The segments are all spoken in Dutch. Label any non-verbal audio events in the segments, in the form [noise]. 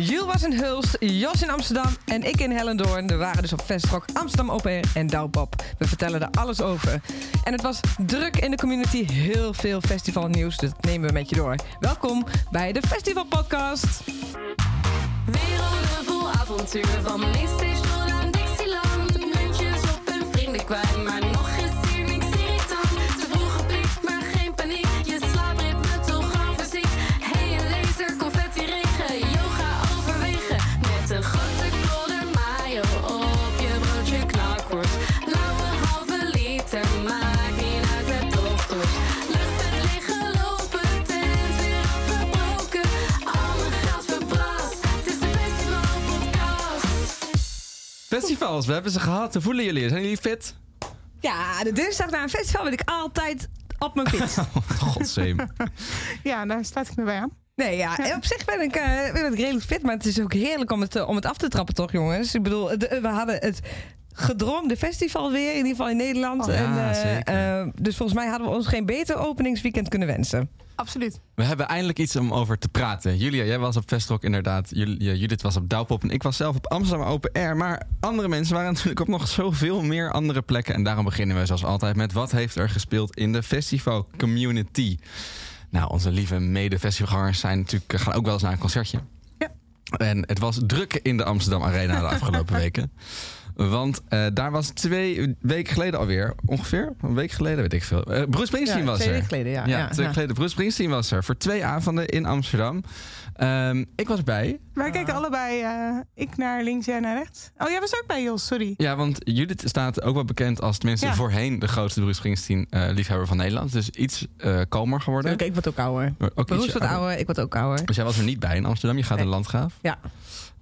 Jules was in Hulst, Jos in Amsterdam en ik in Hellendoorn. We waren dus op Festrock Amsterdam Open en Douwpop. We vertellen er alles over. En het was druk in de community, heel veel festivalnieuws, dus dat nemen we met je door. Welkom bij de Festival Podcast. Werelden vol avontuur van Mainstation aan Dixieland. Muntjes op hun vrienden maar Festivals, we hebben ze gehad. Hoe voelen jullie? Zijn jullie fit? Ja, de dinsdag na een festival ben ik altijd op mijn fiets. [laughs] Godzeem. [laughs] Ja, daar sluit ik me bij aan. Nee, ja, op zich ben ik, eh, ben ik redelijk fit, maar het is ook heerlijk om het, eh, om het af te trappen, toch, jongens? Ik bedoel, het- we hadden het gedroomde festival weer, in ieder geval in Nederland. Oh, ja, en, eh, zeker. eh, dus volgens mij hadden we ons geen beter openingsweekend kunnen wensen. Absoluut. We hebben eindelijk iets om over te praten. Julia, jij was op Festrock inderdaad. Ja, Judith was op Douwpop en ik was zelf op Amsterdam Open Air. Maar andere mensen waren [laughs] natuurlijk op nog zoveel meer andere plekken. En daarom beginnen we zoals altijd met wat heeft er gespeeld in de festival community. Nou, onze lieve mede-festivalgangers zijn natuurlijk, gaan ook wel eens naar een concertje. Ja. En het was druk in de Amsterdam Arena de afgelopen [laughs] weken. Want eh, daar was twee weken geleden alweer, ongeveer, een week geleden, weet ik veel. Eh Bruce Springsteen was twee er. weken geleden, ja. Ja, ja, twee weken geleden. Bruce Springsteen was er voor twee avonden in Amsterdam. Ehm, ik was bij. Wij kijken allebei, eh, ik naar links, jij naar rechts. Oh, jij was ook bij, Jos, sorry. Ja, want Judith staat ook wel bekend als tenminste Ja. voorheen de grootste Bruce Springsteen eh, liefhebber van Nederland. Dus iets eh kalmer geworden. Oké, ik word ook ouder. Ook ietsje wordt ouder. ouder, ik word ook ouder. Dus jij was er niet bij in Amsterdam. Je gaat Nee. in Landgraaf. Ja.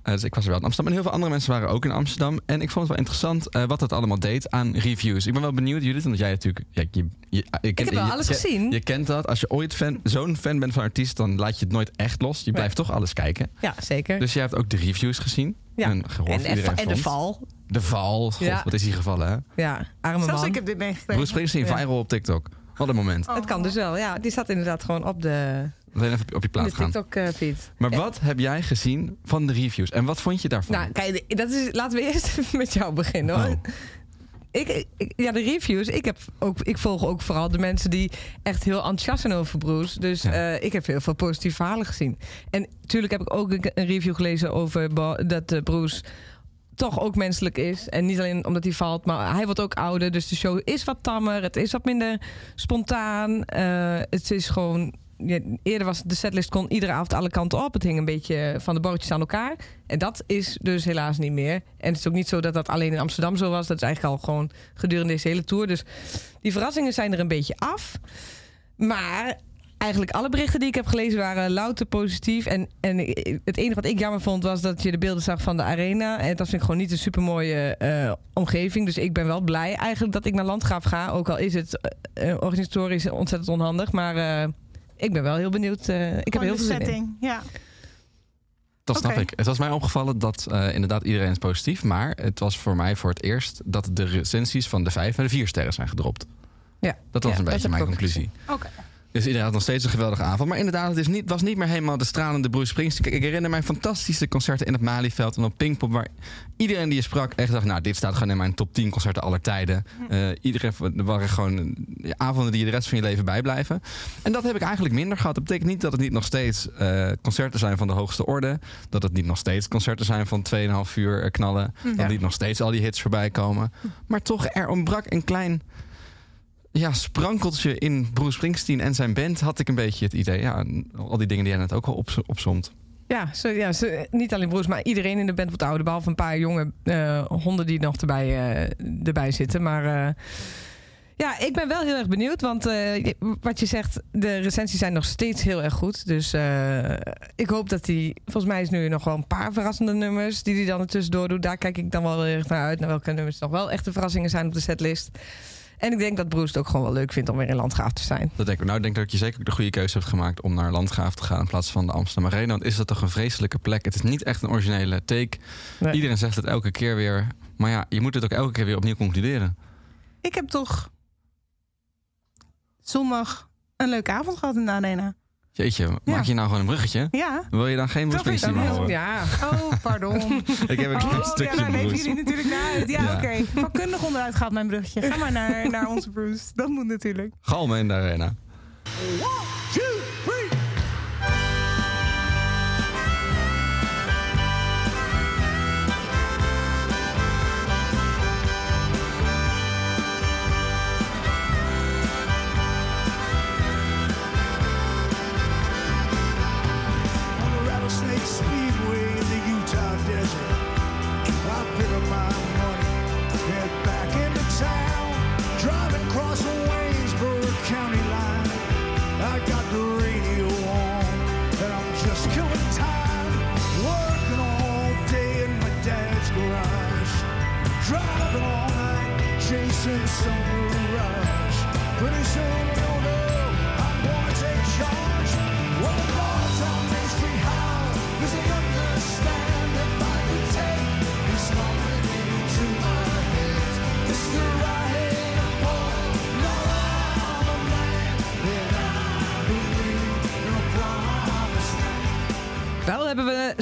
Dus ik was er wel in Amsterdam. En heel veel andere mensen waren ook in Amsterdam. En ik vond het wel interessant eh, wat dat allemaal deed aan reviews. Ik ben wel benieuwd, Judith, omdat jij natuurlijk... Ja, je, je, je, heb wel je- alles je- gezien. Je kent dat. Als je ooit fan, zo'n fan bent van een artiest, dan laat je het nooit echt los. Je blijft toch alles kijken. Ja, zeker. Dus jij hebt ook de reviews gezien. ja. En gehoord en, en, de val. De val. God, Ja. wat is hier gevallen, hè? Ja, arme Zelfs man. ik heb dit meegekregen. Bruce Springsteen Ja. viral op TikTok. Wat een moment. Oh. Het kan dus wel, ja. Die staat inderdaad gewoon op de, Alleen even op je in de gaan. TikTok-feed. Maar wat heb jij gezien van de reviews? En wat vond je daarvan? Nou, kijk, dat is, laten we [laughs] eerst met jou beginnen hoor. Oh. Ik, ik- ja, de reviews. Ik, heb ook, ik volg ook vooral de mensen die echt heel enthousiast zijn over Bruce. Dus Ja. eh, ik heb heel veel positieve verhalen gezien. En natuurlijk heb ik ook een, een review gelezen over dat eh, Bruce toch ook menselijk is. En niet alleen omdat hij valt, maar hij wordt ook ouder. Dus de show is wat tammer. Het is wat minder spontaan. Eh, het is gewoon... eerder was de setlist kon iedere avond alle kanten op. Het hing een beetje van de bootjes aan elkaar. En dat is dus helaas niet meer. En het is ook niet zo dat dat alleen in Amsterdam zo was. Dat is eigenlijk al gewoon gedurende deze hele tour. Dus die verrassingen zijn er een beetje af. Maar eigenlijk alle berichten die ik heb gelezen waren louter positief. En, en het enige wat ik jammer vond was dat je de beelden zag van de arena. En dat vind ik gewoon niet een supermooie eh omgeving. Dus ik ben wel blij eigenlijk dat ik naar Landgraaf ga. Ook al is het eh, organisatorisch ontzettend onhandig. Maar eh, ik ben wel heel benieuwd. eh, ik heb heel de veel zin in. setting. Ja. Dat snap ik. Het was mij opgevallen dat eh, inderdaad iedereen is positief. Maar het was voor mij voor het eerst dat de recensies van de vijf naar de vier sterren zijn gedropt. Ja. Dat was Ja, een beetje mijn conclusie. Oké. Dus iedereen had nog steeds een geweldige avond. Maar inderdaad, het is niet, was niet meer helemaal de stralende Bruce Springsteen. Kijk, ik herinner mij fantastische concerten in het Malieveld en op Pinkpop... waar iedereen die je sprak echt dacht... nou, dit staat gewoon in mijn top 10 concerten aller tijden. Eh, iedereen, er waren gewoon avonden die je de rest van je leven bijblijven. En dat heb ik eigenlijk minder gehad. Dat betekent niet dat het niet nog steeds eh, concerten zijn van de hoogste orde. Dat het niet nog steeds concerten zijn van 2,5 uur eh, knallen. Dat niet nog steeds al die hits voorbij komen. Maar toch, er ontbrak een klein ja, sprankeltje in Bruce Springsteen en zijn band had ik een beetje het idee. Ja, al die dingen die jij net ook al op, opzomt. Ja, zo, ja niet alleen Bruce, maar iedereen in de band wordt ouder. Behalve een paar jonge eh, honden die nog erbij, eh, erbij zitten. Maar eh, ja, ik ben wel heel erg benieuwd. Want wat je zegt, de recensies zijn nog steeds heel erg goed. Dus ik hoop dat hij... Volgens mij is nu nog wel een paar verrassende nummers... die hij dan er tussendoor doet. Daar kijk ik dan wel heel erg naar uit. Naar welke nummers nog wel echte verrassingen zijn op de setlist. En ik denk dat Bruce het ook gewoon wel leuk vindt om weer in Landgraaf te zijn. Dat denk ik. Nou, ik denk dat je zeker ook de goede keuze hebt gemaakt om naar Landgraaf te gaan in plaats van de Amsterdam Arena. Want is dat toch een vreselijke plek? Het is niet echt een originele take. Nee. Iedereen zegt het elke keer weer. Maar ja, je moet het ook elke keer weer opnieuw concluderen. Ik heb toch zondag een leuke avond gehad in de arena. Jeetje, maak je nou gewoon een bruggetje? Ja. Wil je dan geen Bruce Springsteen meer horen? Ja, [laughs] Oh, pardon. [laughs] Ik heb een klein Oh, ja, stukje daar leven Bruce. jullie natuurlijk naar uit. Ja, Ja. oké. Vakkundig onderuit gaat mijn bruggetje. Ga maar naar, naar onze Bruce. Dat moet natuurlijk. Galmen in de arena. on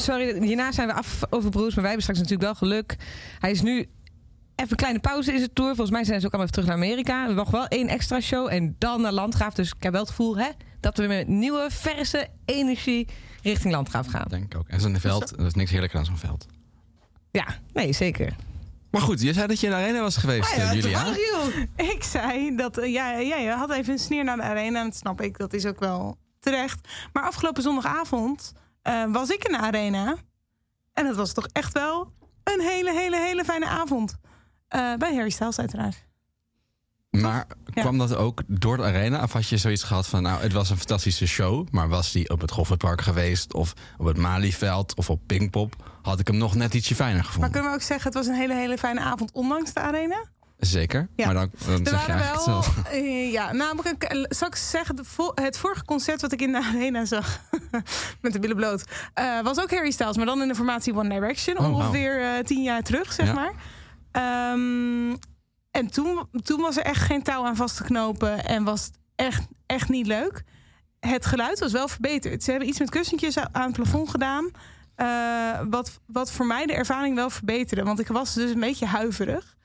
Sorry, hierna zijn we af over Bruce, maar wij hebben straks natuurlijk wel geluk. Hij is nu even een kleine pauze in zijn tour. Volgens mij zijn ze ook allemaal even terug naar Amerika. We nog wel één extra show en dan naar Landgraaf. Dus ik heb wel het gevoel hè, dat we met nieuwe, verse energie richting Landgraaf gaan. Denk ik ook. En zo'n veld, dat is niks heerlijker dan zo'n veld. Ja, nee, zeker. Maar goed, je zei dat je in de arena was geweest, Ah ja, eh, Julia. [laughs] Ik zei dat, eh, ja, ja, je had even een sneer naar de arena. En dat snap ik, dat is ook wel terecht. Maar afgelopen zondagavond eh, was ik in de arena. En het was toch echt wel een hele, hele, hele fijne avond. Eh, bij Harry Styles uiteraard. Maar Ja. kwam dat ook door de arena? Of had je zoiets gehad van, nou, het was een fantastische show... maar was die op het Goffertpark geweest... of op het Malieveld of op Pinkpop... had ik hem nog net ietsje fijner Maar gevonden. kunnen we ook zeggen, het was een hele, hele fijne avond ondanks de arena? Zeker, Ja. maar dan, dan zeg je eigenlijk wel, hetzelfde. [laughs] eh, ja, namelijk, eh, zal ik zeggen, de vo- het vorige concert wat ik in de arena zag, [laughs] met de billen bloot, eh, was ook Harry Styles, maar dan in de formatie One Direction, Oh, ongeveer tien jaar terug, zeg Ja. maar. Ehm, en toen, toen was er echt geen touw aan vast te knopen en was het echt, echt niet leuk. Het geluid was wel verbeterd. Ze hebben iets met kussentjes aan het plafond gedaan. wat, wat voor mij de ervaring wel verbeterde. Want ik was dus een beetje huiverig.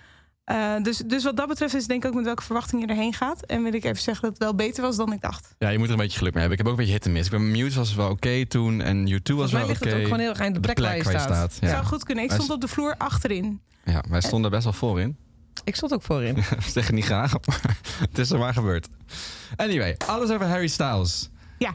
Eh, dus, dus wat dat betreft is het denk ik ook met welke verwachting je erheen gaat. En wil ik even zeggen dat het wel beter was dan ik dacht. Ja, je moet er een beetje geluk mee hebben. Ik heb ook een beetje hit en miss. Ik ben Mute was wel oké toen en U2 was Volgens mij wel ligt oké. het ook gewoon heel erg aan de plek, waar je staat. Ja. Zou goed kunnen. Ik stond op de vloer achterin. ja, wij stonden best wel voorin. Ik stond ook voorin. [laughs] We zeggen niet graag, [laughs] maar het is er maar gebeurd. Anyway, alles over Harry Styles. Ja.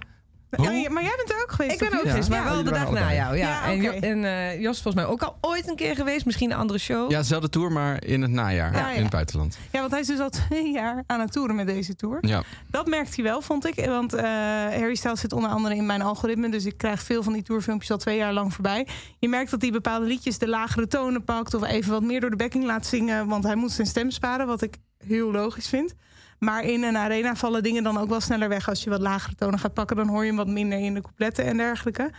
Ja, maar jij bent er ook geweest. Ik ben ook geweest, maar Ja, wel de jullie dag na jou. Ja. Ja, En, Jo- oké. en eh, Jos is volgens mij ook al ooit een keer geweest. Misschien een andere show. Ja, dezelfde tour, maar in het najaar. Ja, in ja. het buitenland. Ja, want hij is dus al twee jaar aan het toeren met deze tour. Ja. Dat merkt hij wel, vond ik. Want eh, Harry Styles zit onder andere in mijn algoritme. Dus ik krijg veel van die tourfilmpjes al twee jaar lang voorbij. Je merkt dat hij bepaalde liedjes de lagere tonen pakt. Of even wat meer door de backing laat zingen. Want hij moet zijn stem sparen, wat ik heel logisch vind. Maar in een arena vallen dingen dan ook wel sneller weg. Als je wat lagere tonen gaat pakken, dan hoor je hem wat minder in de coupletten en dergelijke.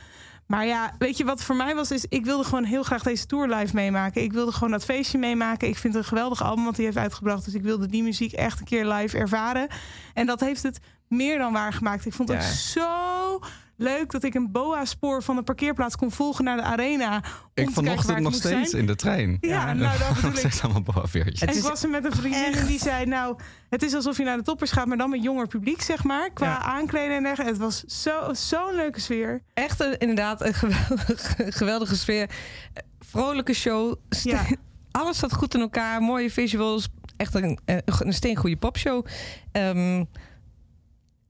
Maar ja, weet je wat voor mij was? Is ik wilde gewoon heel graag deze tour live meemaken. Ik wilde gewoon dat feestje meemaken. Ik vind het een geweldig album wat hij heeft uitgebracht. Dus ik wilde die muziek echt een keer live ervaren. En dat heeft het meer dan waar gemaakt. Ik vond het Ja. zo leuk dat ik een boa-spoor van de parkeerplaats kon volgen naar de arena. om te Ik vanochtend nog moest steeds zijn. in de trein. Ja, nou dat [laughs] bedoel Nog ik. steeds allemaal boaveertjes. En ik was er met een vriendin en die zei... nou, het is alsof je naar de toppers gaat... maar dan met jonger publiek, zeg maar. Qua Ja. aankleden en dergelijke. Het was zo- zo'n leuke sfeer. Echt een, inderdaad een geweldige, [laughs] geweldige sfeer. Vrolijke show. Ja. [laughs] Alles zat goed in elkaar. Mooie visuals. Echt een, een steengoede popshow. Ehm,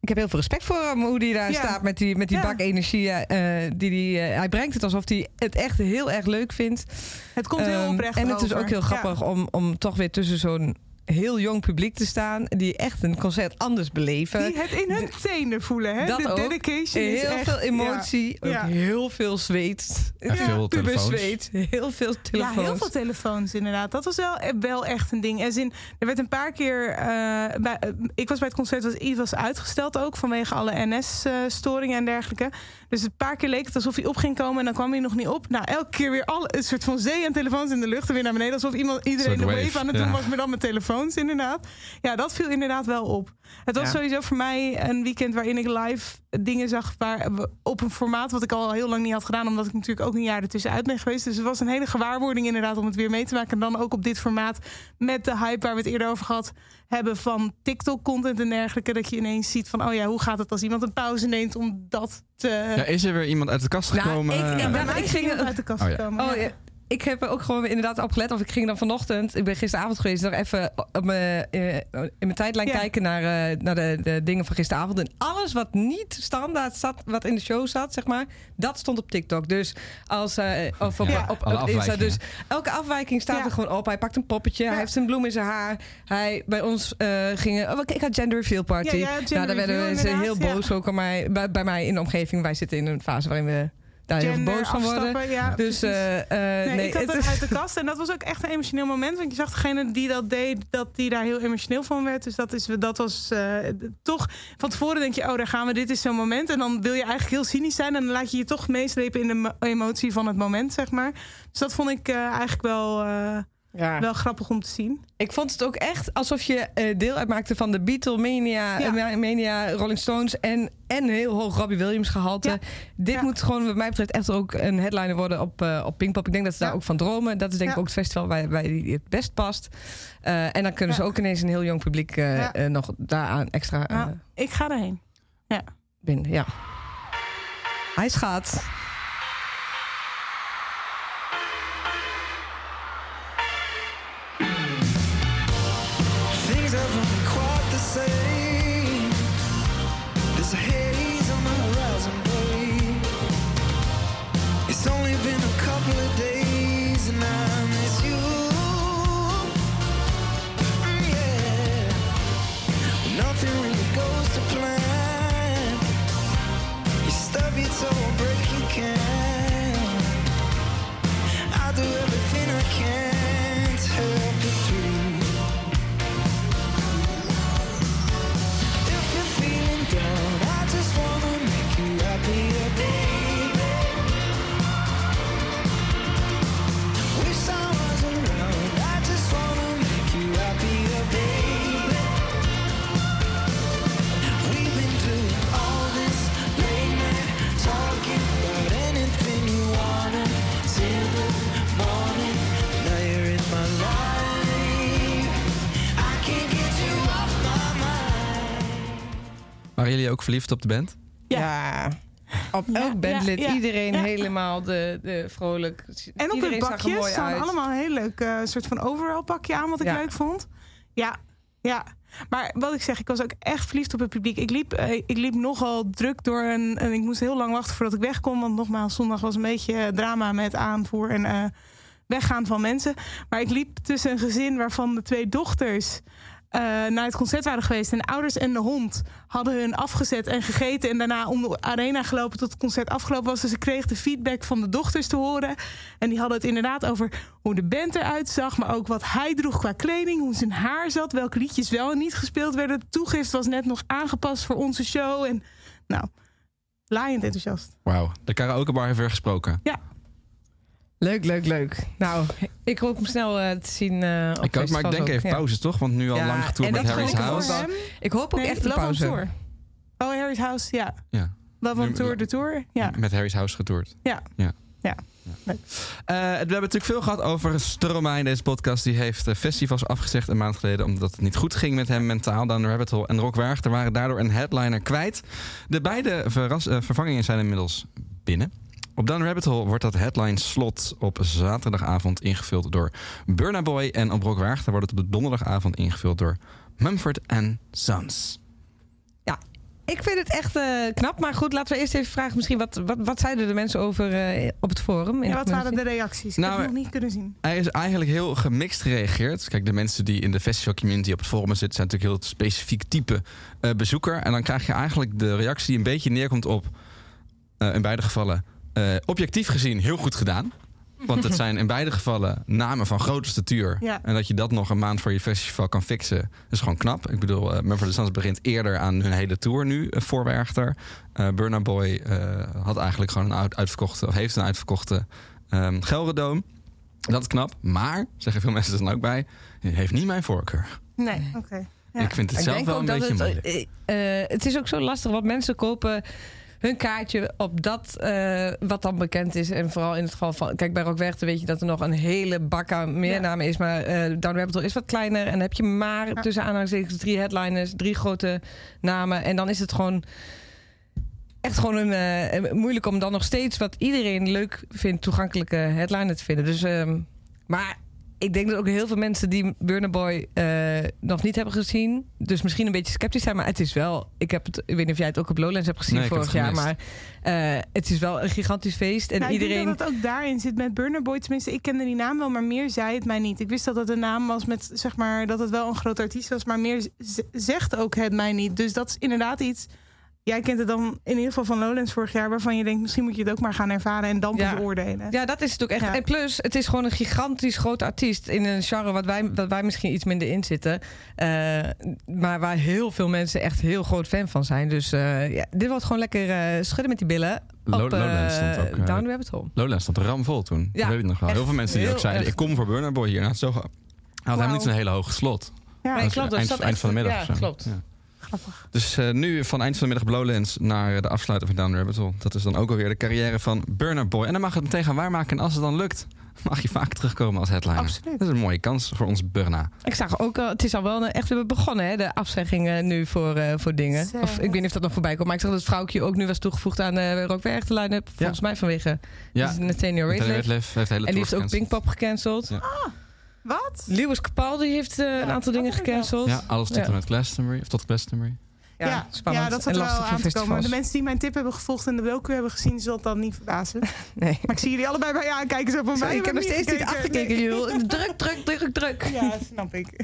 ik heb heel veel respect voor hem, hoe hij daar Ja. staat met die, met die Ja. bak energie. eh, die die, eh, hij brengt het alsof hij het echt heel erg leuk vindt. Het komt heel Ehm, oprecht En het is ook heel Ja. grappig om, om toch weer tussen zo'n heel jong publiek te staan. Die echt een concert anders beleven. Die het in hun tenen voelen, hè? Dat de ook. dedication is heel echt, veel emotie, Ja. ook heel veel zweet. En veel telefoons. Puberzweet, heel veel Ja, telefoons. ja, heel veel telefoons inderdaad. Dat was wel, wel echt een ding. En zin, er werd een paar keer... eh, bij, eh, ik was bij het concert dat iets was uitgesteld ook... vanwege alle NS-storingen en dergelijke. Dus een paar keer leek het alsof hij op ging komen... en dan kwam hij nog niet op. Nou, elke keer weer alle, een soort van zee aan telefoons in de lucht... en weer naar beneden. Alsof iemand, iedereen de wave, wave aan het ja. doen was... maar dan met telefoons. Stones inderdaad. Ja, dat viel inderdaad wel op. Het was Ja. sowieso voor mij een weekend waarin ik live dingen zag waar, op een formaat wat ik al heel lang niet had gedaan, omdat ik natuurlijk ook een jaar ertussenuit ben geweest. Dus het was een hele gewaarwording inderdaad om het weer mee te maken. En dan ook op dit formaat met de hype waar we het eerder over gehad hebben van TikTok-content en dergelijke. Dat je ineens ziet van, oh ja, hoe gaat het als iemand een pauze neemt om dat te... Ja, is er weer iemand uit de kast Nou, gekomen? ik- ik ik ging uit de kast Oh ja. komen. Oh, ja. Ik heb er ook gewoon inderdaad op gelet. Of ik ging dan vanochtend, ik ben gisteravond geweest, nog even op mijn, eh, in mijn tijdlijn Ja. kijken naar, eh, naar de, de dingen van gisteravond. En alles wat niet standaard zat, wat in de show zat, zeg maar, dat stond op TikTok. Dus als eh, of op, Ja. op, op, Alle Insta. Dus elke afwijking staat Ja. er gewoon op. Hij pakt een poppetje, hij heeft een bloem in zijn haar. Hij bij ons eh gingen. Oh, ik had gender reveal party. Ja, ja, gender nou, daar werden ze heel boos ook aan mij, bij, bij mij in de omgeving. Wij zitten in een fase waarin we daar heel boos van worden. ja, Dus eh, eh, Nee, nee, ik had het uit de kast en dat was ook echt een emotioneel moment. Want je zag degene die dat deed, dat die daar heel emotioneel van werd. Dus dat, is, dat was eh, toch... Van tevoren denk je, oh, daar gaan we, dit is zo'n moment. En dan wil je eigenlijk heel cynisch zijn. En dan laat je je toch meeslepen in de mo- emotie van het moment, zeg maar. Dus dat vond ik eigenlijk wel, ja. wel grappig om te zien. Ik vond het ook echt alsof je eh, deel uitmaakte van de Beatlemania, Ja. eh, Mania, Rolling Stones en, en heel hoog Robbie Williams gehalte. Ja. Dit Ja. moet gewoon wat mij betreft echt ook een headliner worden op, eh, op Pinkpop. Ik denk dat ze daar Ja. ook van dromen. Dat is denk ik Ja. ook het festival waar, waar die het best past. En dan kunnen ze Ja. ook ineens een heel jong publiek Ja. nog daaraan extra Nou, ik ga erheen. binden. Ja. Hij schat. Nothing really goes to plan. Verliefd op de band? Ja. Op Ja, elk bandlid, ja, ja, iedereen ja. helemaal de, de vrolijk. En op iedereen het zag bakje mooi staan allemaal een heel leuk eh, soort van overal pakje aan, wat ik Ja. leuk vond. Ja, ja. Maar wat ik zeg, ik was ook echt verliefd op het publiek. Ik liep, eh, ik liep nogal druk door een, en ik moest heel lang wachten voordat ik wegkom. Want nogmaals, zondag was een beetje drama met aanvoer en eh, weggaan van mensen. Maar ik liep tussen een gezin waarvan de twee dochters eh, naar het concert waren geweest. En de ouders en de hond hadden hun afgezet en gegeten. En daarna om de arena gelopen tot het concert afgelopen was. Dus ik kreeg de feedback van de dochters te horen. En die hadden het inderdaad over hoe de band eruit zag. Maar ook wat hij droeg qua kleding. Hoe zijn haar zat. Welke liedjes wel en niet gespeeld werden. De toegift was net nog aangepast voor onze show. En nou, laaiend enthousiast. Wauw. De karaokebar heeft weer gesproken. Leuk, leuk, leuk. Nou, ik hoop hem snel eh, te zien. eh op ik ook, maar ik denk ook. even Ja. pauze toch? Want nu al Ja, lang getoerd met Harry's House. wel- Ik hoop ook Nee, echt een pauze. Tour. Oh, Harry's House, ja. Ja. Love on Tour, de tour. Ja, Met Harry's House getoerd. ja. Ja. Ja. Eh, we hebben natuurlijk veel gehad over Stromae in deze podcast. Die heeft eh, festivals afgezegd een maand geleden... omdat het niet goed ging met hem mentaal. Dan Rabbit Hole en Rock Werchter waren daardoor een headliner kwijt. De beide verras- eh, vervangingen zijn inmiddels binnen. Op Dan Rabbit Hole wordt dat headline slot op zaterdagavond ingevuld door Burna Boy. En op Rock Werchter wordt het op de donderdagavond ingevuld door Mumford Sons. Ik vind het echt eh, knap. Maar goed, laten we eerst even vragen misschien... wat, wat, wat zeiden de mensen over eh, op het forum? in Ja, wat waren de reacties? Ik Nou, heb het nog niet kunnen zien. Er is eigenlijk heel gemixt gereageerd. Kijk, de mensen die in de festival community op het forum zitten... zijn natuurlijk heel specifiek type eh, bezoeker. En dan krijg je eigenlijk de reactie die een beetje neerkomt op... eh, in beide gevallen, eh, objectief gezien heel goed gedaan. Want het [laughs] zijn in beide gevallen namen van grote statuur. Ja. En dat je dat nog een maand voor je festival kan fixen, is gewoon knap. Ik bedoel, uh, Mumford Sons begint eerder aan hun hele tour nu, uh, voor Werchter. Uh, Burna Boy uh, had eigenlijk gewoon een uit, uitverkochte, of heeft een uitverkochte um, Gelredoom. Dat is knap, maar, zeggen veel mensen er dan ook bij, heeft niet mijn voorkeur. Nee, oké. Ja. Ik vind het zelf denk wel ook een dat beetje het, moeilijk. eh, eh, het is ook zo lastig, want mensen kopen hun kaartje op dat eh, wat dan bekend is. En vooral in het geval van... Kijk, bij Rockwerchter weet je dat er nog een hele bak aan meer Ja. namen is. Maar eh Down Rabbit Hole is wat kleiner. En dan heb je maar Ja. tussen aanhalingstekens drie headliners. Drie grote namen. En dan is het gewoon... Echt gewoon een, eh, moeilijk om dan nog steeds wat iedereen leuk vindt, toegankelijke headliner te vinden. Dus, ehm, maar ik denk dat ook heel veel mensen die Burner Boy eh, nog niet hebben gezien, dus misschien een beetje sceptisch zijn. Maar het is wel, ik heb het, ik weet niet of jij het ook op Lowlands hebt gezien Nee, ik heb vorig jaar, maar eh, het is wel een gigantisch feest en Nou, Ik iedereen. denk dat het ook daarin zit met Burner Boy. Tenminste, ik kende die naam wel, maar meer zei het mij niet. Ik wist dat het een naam was met, zeg maar, dat het wel een groot artiest was. Maar meer zegt ook het mij niet. Dus dat is inderdaad iets... Jij kent het dan in ieder geval van Lowlands vorig jaar... waarvan je denkt, misschien moet je het ook maar gaan ervaren... en dan Ja. pas oordelen. Ja, dat is het ook echt. Ja. En plus, het is gewoon een gigantisch groot artiest in een genre wat wij, wat wij misschien iets minder in zitten. Eh, maar waar heel veel mensen echt heel groot fan van zijn. Dus eh, ja, dit wordt gewoon lekker eh, schudden met die billen. Op eh, Lowlands stond ook, Down Rabbit Hole. Lowlands stond ramvol toen. Ja, dat weet ik nog wel. Heel veel mensen die ook zeiden, ik kom voor Burner Boy hier. Nou, zo, hij had helemaal Wauw. niet zo'n hele hoge slot. Ja, klopt, dat eind, eind van de middag. ja, klopt. Grappig. Dus eh, nu van eind van de middag Lowlands naar eh, de afsluiter van Down Rabbit Hole. Dat is dan ook alweer de carrière van Burner Boy. En dan mag het meteen gaan waarmaken. En als het dan lukt, [laughs] mag je vaak terugkomen als headliner. Absoluut. Dat is een mooie kans voor ons Burna. Ik zag ook al, het is al wel echt weer begonnen, hè, de afzeggingen nu voor, eh, voor dingen. Of ik weet niet of dat nog voorbij komt, maar ik zag dat het vrouwtje ook nu was toegevoegd aan de Rockwerk de line-up. Volgens mij vanwege Ja, Nathaniel. Rateliff heeft de hele En die heeft ook. Pinkpop gecanceld. Ja. Wat? Lewis Capaldi heeft eh, een aantal dat dingen gecanceld. Ja, alles tot Ja. en met Glastonbury. Of tot Glastonbury. Ja, spannend. ja, dat zat en er wel aan te komen. festivals. De mensen die mijn tip hebben gevolgd en de docu hebben gezien... zal het dan niet verbazen. [laughs] Nee. Maar ik zie jullie allebei bij je aankijken. Zo van Sorry, mij. ik heb nog steeds niet gekeken. afgekeken, [laughs] Jules. Druk, druk, druk, druk. Nee. Ja, snap ik. [laughs]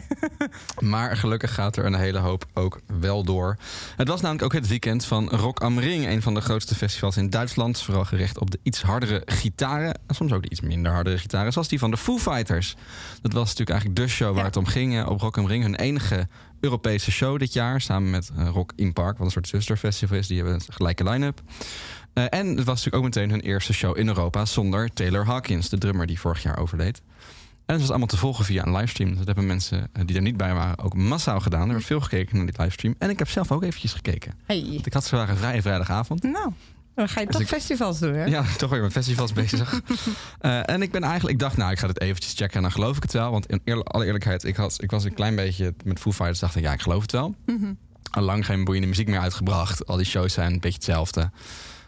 Maar gelukkig gaat er een hele hoop ook wel door. Het was namelijk ook het weekend van Rock am Ring. Een van de grootste festivals in Duitsland. Vooral gericht op de iets hardere gitaren. En soms ook de iets minder hardere gitaren. Zoals die van de Foo Fighters. Dat was natuurlijk eigenlijk de show waar Ja. het om ging eh, op Rock am Ring. Hun enige Europese show dit jaar. Samen met eh, Rock in Park. Wat een soort zusterfestival is. Die hebben een gelijke line-up. Eh, en het was natuurlijk ook meteen hun eerste show in Europa. Zonder Taylor Hawkins. De drummer die vorig jaar overleed. En het was allemaal te volgen via een livestream. Dat hebben mensen eh, die er niet bij waren ook massaal gedaan. Er werd veel gekeken naar die livestream. En ik heb zelf ook eventjes gekeken. Hey, Want ik had zwaar een vrije vrijdagavond. Nou, dan ga je Dus toch ik- festivals doen, hè? Ja, toch weer met festivals [laughs] bezig. Eh, en ik ben eigenlijk, ik dacht, nou, ik ga dit eventjes checken en dan geloof ik het wel. Want in eerl- alle eerlijkheid, ik, had, ik was een klein beetje met Foo Fighters, dacht ik, ja, ik geloof het wel. mhm. Al lang geen boeiende muziek meer uitgebracht. Al die shows zijn een beetje hetzelfde.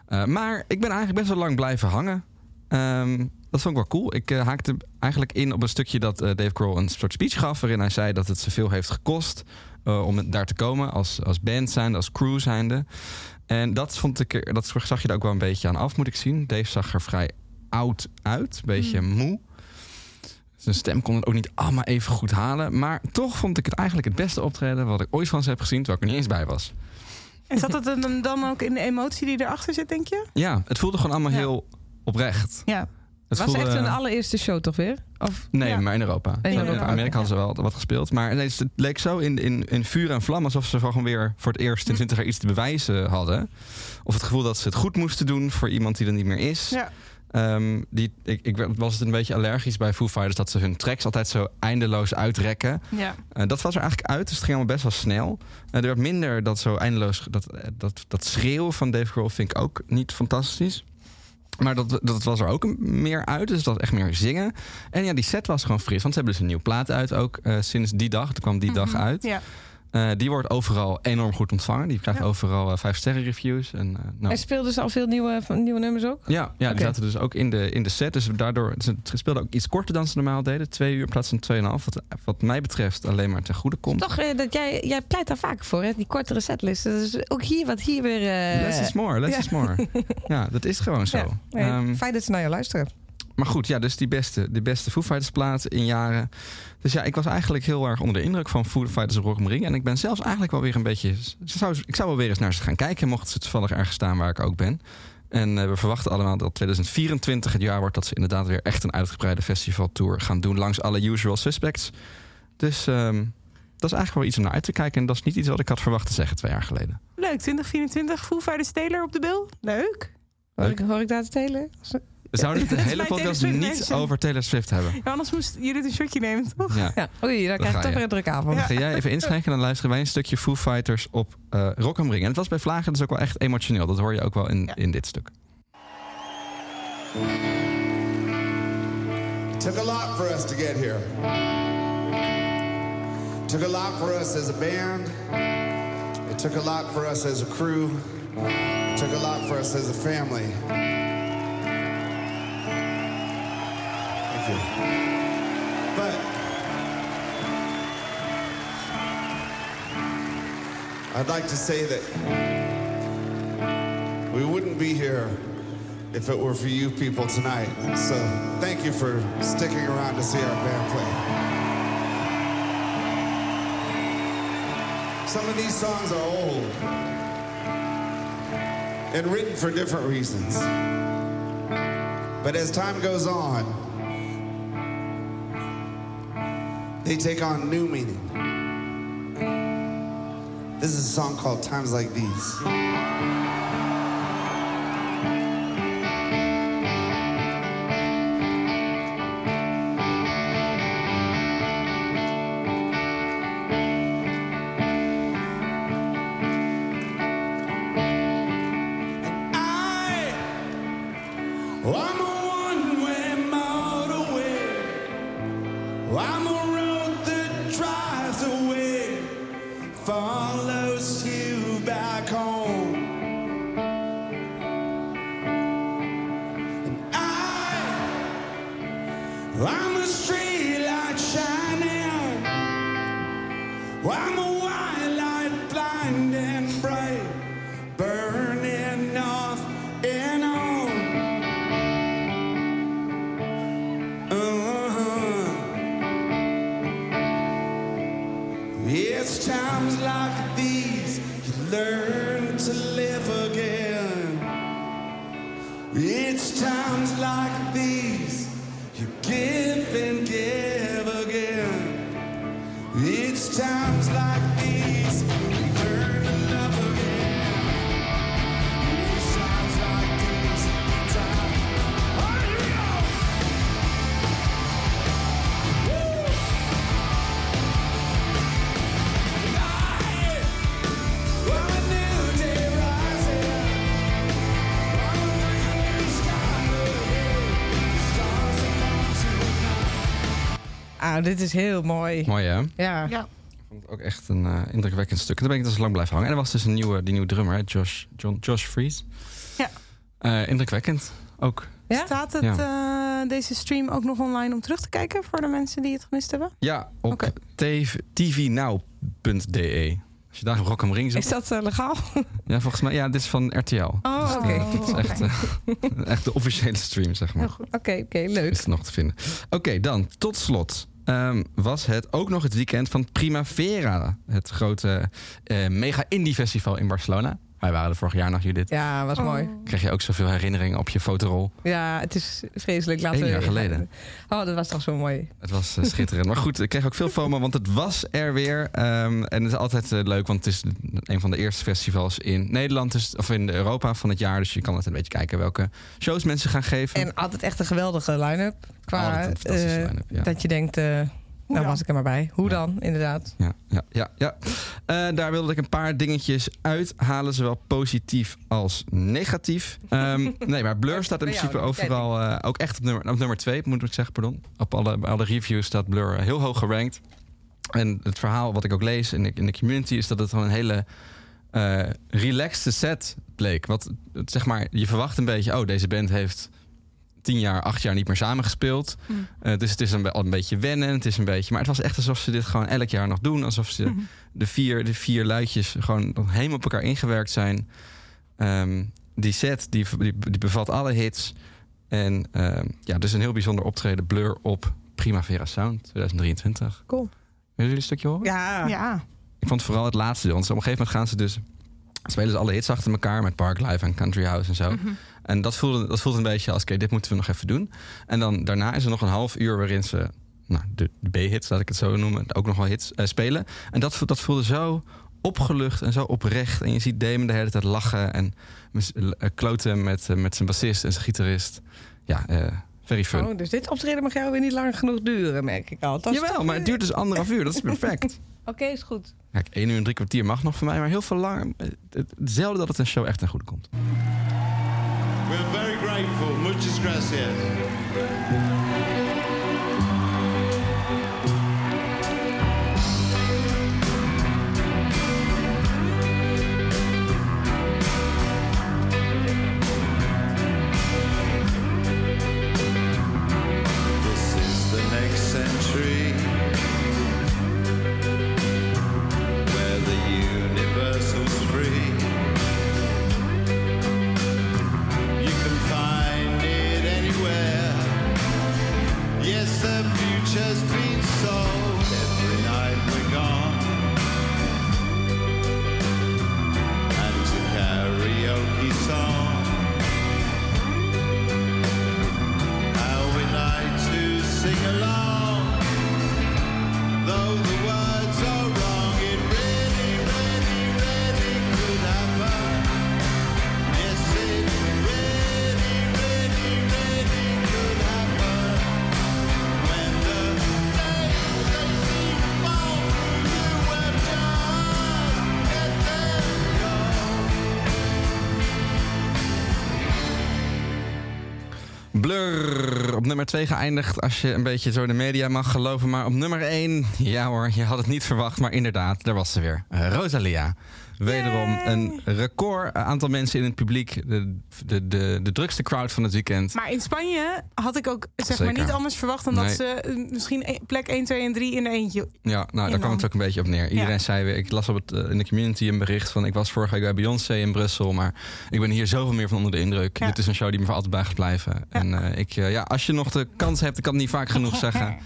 Eh, maar ik ben eigenlijk best wel lang blijven hangen. Ehm, dat vond ik wel cool. Ik eh, haakte eigenlijk in op een stukje dat Dave Grohl een soort speech gaf... waarin hij zei dat het zoveel heeft gekost eh, om daar te komen... als, als band zijnde, als crew zijnde. En dat, vond ik, er- dat zag je er ook wel een beetje aan af, moet ik zien. Dave zag er vrij oud uit, een beetje moe. Zijn stem kon het ook niet allemaal even goed halen. Maar toch vond ik het eigenlijk het beste optreden... wat ik ooit van ze heb gezien, terwijl ik er niet eens bij was. En zat er dan- dan ook in de emotie die erachter zit, denk je? Ja, het voelde gewoon allemaal Ja. heel oprecht. Ja. Het Het was voelde- echt hun allereerste show, toch weer? Of, Nee, Ja. maar in Europa. In In Europa, Amerika hadden ze wel wat gespeeld. Maar nee, het leek zo in, in, in vuur en vlam alsof ze gewoon weer voor het eerst in Hm. 20 jaar iets te bewijzen hadden. Of het gevoel dat ze het goed moesten doen voor iemand die er niet meer is. ja. Ehm, die, ik, ik was het een beetje allergisch bij Foo Fighters dat ze hun tracks altijd zo eindeloos uitrekken. ja. Eh, dat was er eigenlijk uit, dus het ging allemaal best wel snel. Eh, er werd minder dat zo eindeloos, dat, eh, dat, dat schreeuwen van Dave Grohl vind ik ook niet fantastisch. Maar dat, dat was er ook meer uit, dus dat was echt meer zingen. En ja, die set was gewoon fris, want ze hebben dus een nieuwe plaat uit ook eh, sinds die dag. Het kwam die dag Mhm. uit. Ja. Eh, die wordt overal enorm goed ontvangen. Die krijgt Ja. overal eh, vijf sterren reviews. En, eh, nou, En speelden ze al veel nieuwe, nieuwe nummers ook? ja, ja die zaten dus ook in de, in de set. Dus daardoor, ze speelden ook iets korter dan ze normaal deden. Twee uur in plaats van tweeënhalf. Wat, wat mij betreft alleen maar ten goede komt. Toch, dat jij, jij pleit daar vaak voor, hè? Die kortere setlist. Dus ook hier, wat hier weer... less is more, less [laughs] ja. is more. Ja, dat is gewoon zo. Ja, nee, Ehm, fijn dat ze naar je luisteren. Maar goed, ja, dus die beste, die beste Foo Fighters plaat in jaren. Dus ja, ik was eigenlijk heel erg onder de indruk van Foo Fighters Rock Ring. En ik ben zelfs eigenlijk wel weer een beetje... Zou, ik zou wel weer eens naar ze gaan kijken... mocht ze toevallig ergens staan waar ik ook ben. En eh, we verwachten allemaal dat 2024 het jaar wordt... dat ze inderdaad weer echt een uitgebreide festivaltour gaan doen... langs alle usual suspects. Dus ehm, dat is eigenlijk wel iets om naar uit te kijken. En dat is niet iets wat ik had verwacht te zeggen twee jaar geleden. Leuk, 2024, Foo Fighters Taylor op de bil. Leuk. Hoor ik, hoor ik daar te telen? We zouden het [laughs] is hele podcast niet over Taylor Swift hebben. Ja, anders moest Judith een shotje nemen, toch? Ja. Ja, oei, dan krijg ik toch je. weer een drukke avond. Dan ga jij even inschenken en dan luisteren wij een stukje Foo Fighters op eh Rock Ring. En het was bij Vlagen dus ook wel echt emotioneel. Dat hoor je ook wel in, Ja. in dit stuk. Took a lot for us to get here. Took a lot for us as a band. It took a lot for us as a crew. It took a lot for us as a family. But I'd like to say that we wouldn't be here if it were for you people tonight. So thank you for sticking around to see our band play. Some of these songs are old and written for different reasons. But as time goes on, they take on new meaning. This is a song called Times Like These. Ah, dit is heel mooi. Mooi hè? Ja. Ja. Ik vond het ook echt een eh, indrukwekkend stuk. En daar ben ik dus lang blijven hangen. En er was dus een nieuwe, die nieuwe drummer, hè, Josh, John, Josh Fries. Ja. Eh, indrukwekkend. Ook. Ja? Staat het, eh, deze stream ook nog online om terug te kijken voor de mensen die het gemist hebben? Ja, op Oké. tv tvnow.de. Als je daar Rock am Ring Is zoekt. dat legaal? [laughs] Ja, volgens mij. Ja, dit is van RTL. Oh, oké. Het is echt, [laughs] echt de officiële stream, zeg maar. Heel goed. Oké, oké, leuk. Is nog te vinden. Oké, dan tot slot. Ehm, was het ook nog het weekend van Primavera. Het grote eh, mega indie festival in Barcelona. Wij waren er vorig jaar nog, Judith. Ja, was mooi. Kreeg je ook zoveel herinneringen op je fotorol. Ja, het is vreselijk. Laten Eén jaar geleden. Oh, dat was toch zo mooi. Het was eh, schitterend. Maar goed, ik kreeg ook veel FOMO, want het was er weer. Ehm, en het is altijd eh, leuk, want het is een van de eerste festivals in Nederland. Dus, of in Europa van het jaar. Dus je kan altijd een beetje kijken welke shows mensen gaan geven. En altijd echt een geweldige line-up. Qua, Altijd een fantastische eh, line-up, ja. Dat je denkt, dan? was ik er maar bij. Hoe Ja. dan, inderdaad. Ja, ja, ja. ja. Eh, daar wilde ik een paar dingetjes uithalen, zowel positief als negatief. Ehm, [laughs] nee, maar Blur staat in principe overal eh, ook echt op nummer, op nummer twee, moet ik zeggen, pardon. Op alle, alle reviews staat Blur eh, heel hoog gerankt. En het verhaal wat ik ook lees in de, in de community is dat het gewoon een hele eh relaxed set bleek. Wat, zeg maar, je verwacht een beetje, oh, deze band heeft tien jaar, acht jaar niet meer samengespeeld. Mm. Eh, dus het is een, al een beetje wennen. Het is een beetje, maar het was echt alsof ze dit gewoon elk jaar nog doen. Alsof ze Mhm. de, vier, de vier luidjes gewoon nog helemaal op elkaar ingewerkt zijn. Ehm, die set die, die, die bevat alle hits. En ehm, ja, dus een heel bijzonder optreden. Blur op Primavera Sound 2023. Cool. Willen jullie een stukje horen? Ja. Ja. Ik vond vooral het laatste deel. Want op een gegeven moment gaan ze dus... spelen ze alle hits achter elkaar met Park Live en Country House en zo. Mhm. En dat voelde, dat voelde een beetje als... oké, dit moeten we nog even doen. En dan daarna is er nog een half uur waarin ze... Nou, de, de B-hits, laat ik het zo noemen, ook nog wel hits eh, spelen. En dat, dat voelde zo opgelucht en zo oprecht. En je ziet Damon de hele tijd lachen en eh, kloten met, eh, met zijn bassist en zijn gitarist. ja, very fun. Oh, dus dit optreden mag jou weer niet lang genoeg duren, merk ik al. Dat Jawel, toch maar het duurt dus anderhalf uur. Dat is perfect. [laughs] Oké, is goed. Kijk, één uur en drie kwartier mag nog voor mij, maar heel veel langer. Hetzelfde dat het een show echt ten goede komt. We're very grateful. Muchas gracias. Op nummer 2 geëindigd. Als je een beetje zo de media mag geloven. Maar op nummer 1, ja hoor, je had het niet verwacht. Maar inderdaad, daar was ze weer. Eh, Rosalia. Wederom een record aantal mensen in het publiek. De, de, de, de drukste crowd van het weekend. Maar in Spanje had ik ook zeg maar niet anders verwacht dan dat ze eh, misschien e- plek 1, 2 en 3 in de eentje. Ja, nou, daar kwam het ook een beetje op neer. Iedereen Ja. zei weer, ik las op het, eh, in de community een bericht van... ik was vorige week bij Beyoncé in Brussel, maar ik ben hier zoveel meer van onder de indruk. Ja. Dit is een show die me voor altijd bij gaat blijven. En eh, ik, eh, ja, als je nog de kans hebt, ik kan het niet vaak genoeg [laughs] zeggen...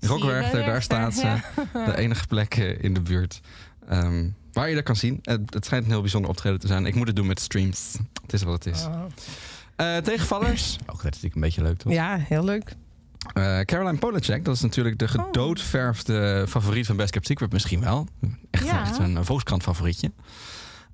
Rockwerchter, daar staat ze. [laughs] De enige plek eh, in de buurt. Ehm, waar je dat kan zien. Het, het schijnt een heel bijzonder optreden te zijn. Ik moet het doen met streams. Het is wat het is. Eh, tegenvallers. Ook dat is natuurlijk een beetje leuk, toch? Ja, heel leuk. Eh, Caroline Polacek, dat is natuurlijk de gedoodverfde favoriet van Best Kept Secret misschien wel. Echt, Ja. echt een Volkskrant favorietje.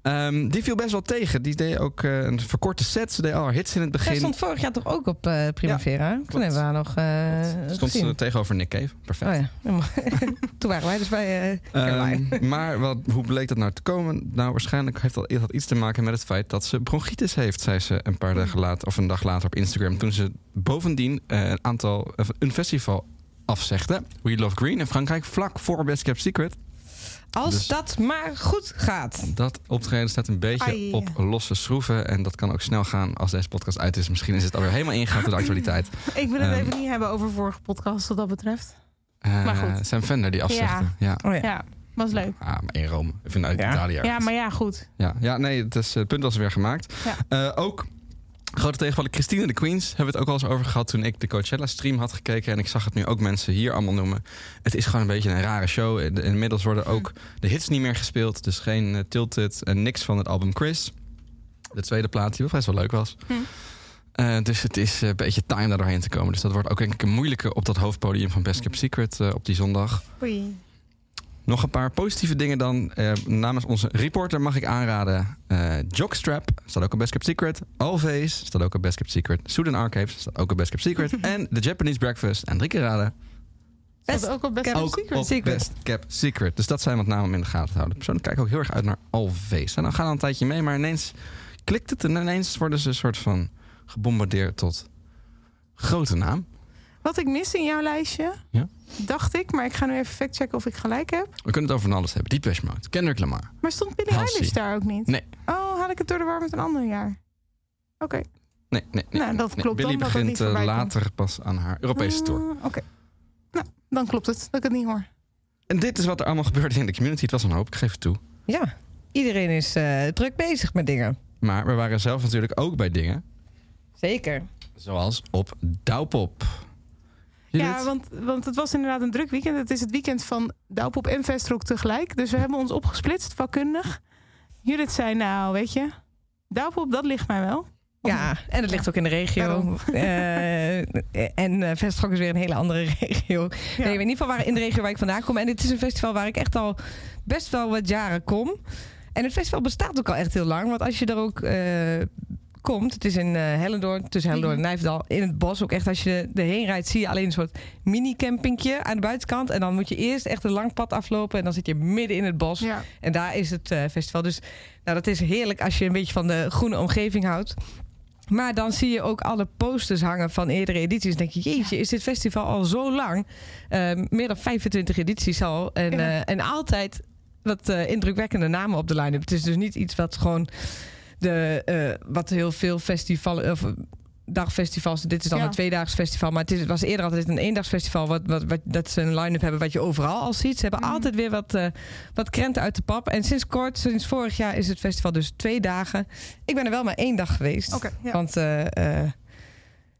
Ehm, die viel best wel tegen. Die deed ook eh, een verkorte set. Ze deed al haar hits in het begin. stond vorig jaar toch ook op eh, Primavera? Toen klopt. hebben we haar nog eh Stond ze tegenover Nick Cave. Perfect. Oh ja. [laughs] Toen waren wij dus bij. Ehm, [laughs] maar wat, hoe bleek dat nou te komen? Nou, waarschijnlijk heeft dat, dat iets te maken met het feit dat ze bronchitis heeft, zei ze een paar dagen later, of een dag later op Instagram. Toen ze bovendien een aantal, een festival afzegde. We Love Green in Frankrijk, vlak voor Best Kept Secret. Als dus- dat maar goed gaat. Dat optreden staat een beetje Ai. op losse schroeven. En dat kan ook snel gaan als deze podcast uit is. Misschien is het alweer helemaal ingegaan door de actualiteit. [laughs] Ik wil het Ehm. even niet hebben over vorige podcast wat dat betreft. Eh Maar goed. Sam Vender die afzegde. Ja. Oh ja. Ja, was leuk. Ah, maar in Rome. Ik vind uit Ja. Italië. Ja, maar ja, goed. Ja, ja nee, het, is, het punt was weer gemaakt. Ja. Eh, ook grote tegenvaller Christine de Queens. Hebben we het ook al eens over gehad toen ik de Coachella-stream had gekeken. En ik zag het nu ook mensen hier allemaal noemen. Het is gewoon een beetje een rare show. In- Inmiddels worden ook de hits niet meer gespeeld. Dus geen eh, Tilted en niks van het album Chris. De tweede plaat die wel best wel leuk was. Hm. Eh, dus het is een beetje time daar doorheen te komen. Dus dat wordt ook denk ik een moeilijke op dat hoofdpodium van Best Kept Secret eh, op die zondag. Oei. Nog een paar positieve dingen dan. Eh, namens onze reporter mag ik aanraden. eh Jockstrap staat ook op Best Kept Secret. Always staat ook op Best Kept Secret. Sudan Archives staat ook op Best Kept Secret. [laughs] en The Japanese Breakfast. En drie keer raden. Best, ook al best ook secret. op Secret. Best Kept Secret. Dus dat zijn wat namen om in de gaten te houden. Persoonlijk kijk ik ook heel erg uit naar Always. En dan gaan we een tijdje mee. Maar ineens klikt het. En ineens worden ze een soort van gebombardeerd tot grote naam. Wat ik mis in jouw lijstje, Ja? dacht ik, maar ik ga nu even factchecken of ik gelijk heb. We kunnen het over van alles hebben. Deep Mode. Kendrick Lamar. Maar stond Billie. Eilish daar ook niet? Nee. Oh, haal ik het door de war met een ander jaar? Oké. Nee, nee, nee. Nou, dat nee. klopt dan, dat dat begint niet eh, later pas aan haar Europese tour. Ah, Oké. Nou, dan klopt het dat ik het niet hoor. En dit is wat er allemaal [laughs] gebeurde in de community. Het was een hoop, ik geef het toe. Ja, iedereen is eh, druk bezig met dingen. Maar we waren zelf natuurlijk ook bij dingen. Zeker. Zoals op Douwpop. Ja, want, want het was inderdaad een druk weekend. Het is het weekend van Douwpop en Vestrock tegelijk. Dus we hebben ons opgesplitst, vakkundig. Judith zei, nou, weet je, Douwpop, dat ligt mij wel. Ja, en het ligt ook in de regio. Eh, en Vestrock is weer een hele andere [laughs] regio. Ja. Nee, in ieder geval waar, in de regio waar ik vandaan kom. En dit is een festival waar ik echt al best wel wat jaren kom. En het festival bestaat ook al echt heel lang. Want als je er ook eh, komt. Het is in Hellendoorn, tussen Hellendoorn en Nijverdal. In het bos ook echt. Als je erheen rijdt, zie je alleen een soort mini-campingje aan de buitenkant. En dan moet je eerst echt een lang pad aflopen. En dan zit je midden in het bos. Ja. En daar is het eh, festival. Dus nou, dat is heerlijk als je een beetje van de groene omgeving houdt. Maar dan zie je ook alle posters hangen van eerdere edities. Dan denk je, jeetje, is dit festival al zo lang? Eh, meer dan 25 edities al. En, Ja. eh, en altijd wat indrukwekkende namen op de line-up. Het is dus niet iets wat gewoon de, eh, wat heel veel festivalen of dagfestivals. Dit is dan Ja. een tweedaags festival, maar het, is, het was eerder altijd een eendagsfestival. Wat, wat, wat, dat ze een line-up hebben wat je overal al ziet. Ze hebben Mhm. altijd weer wat, eh, wat krenten uit de pap. En sinds kort, sinds vorig jaar, is het festival dus twee dagen. Ik ben er wel maar één dag geweest. Ja. Want eh, eh,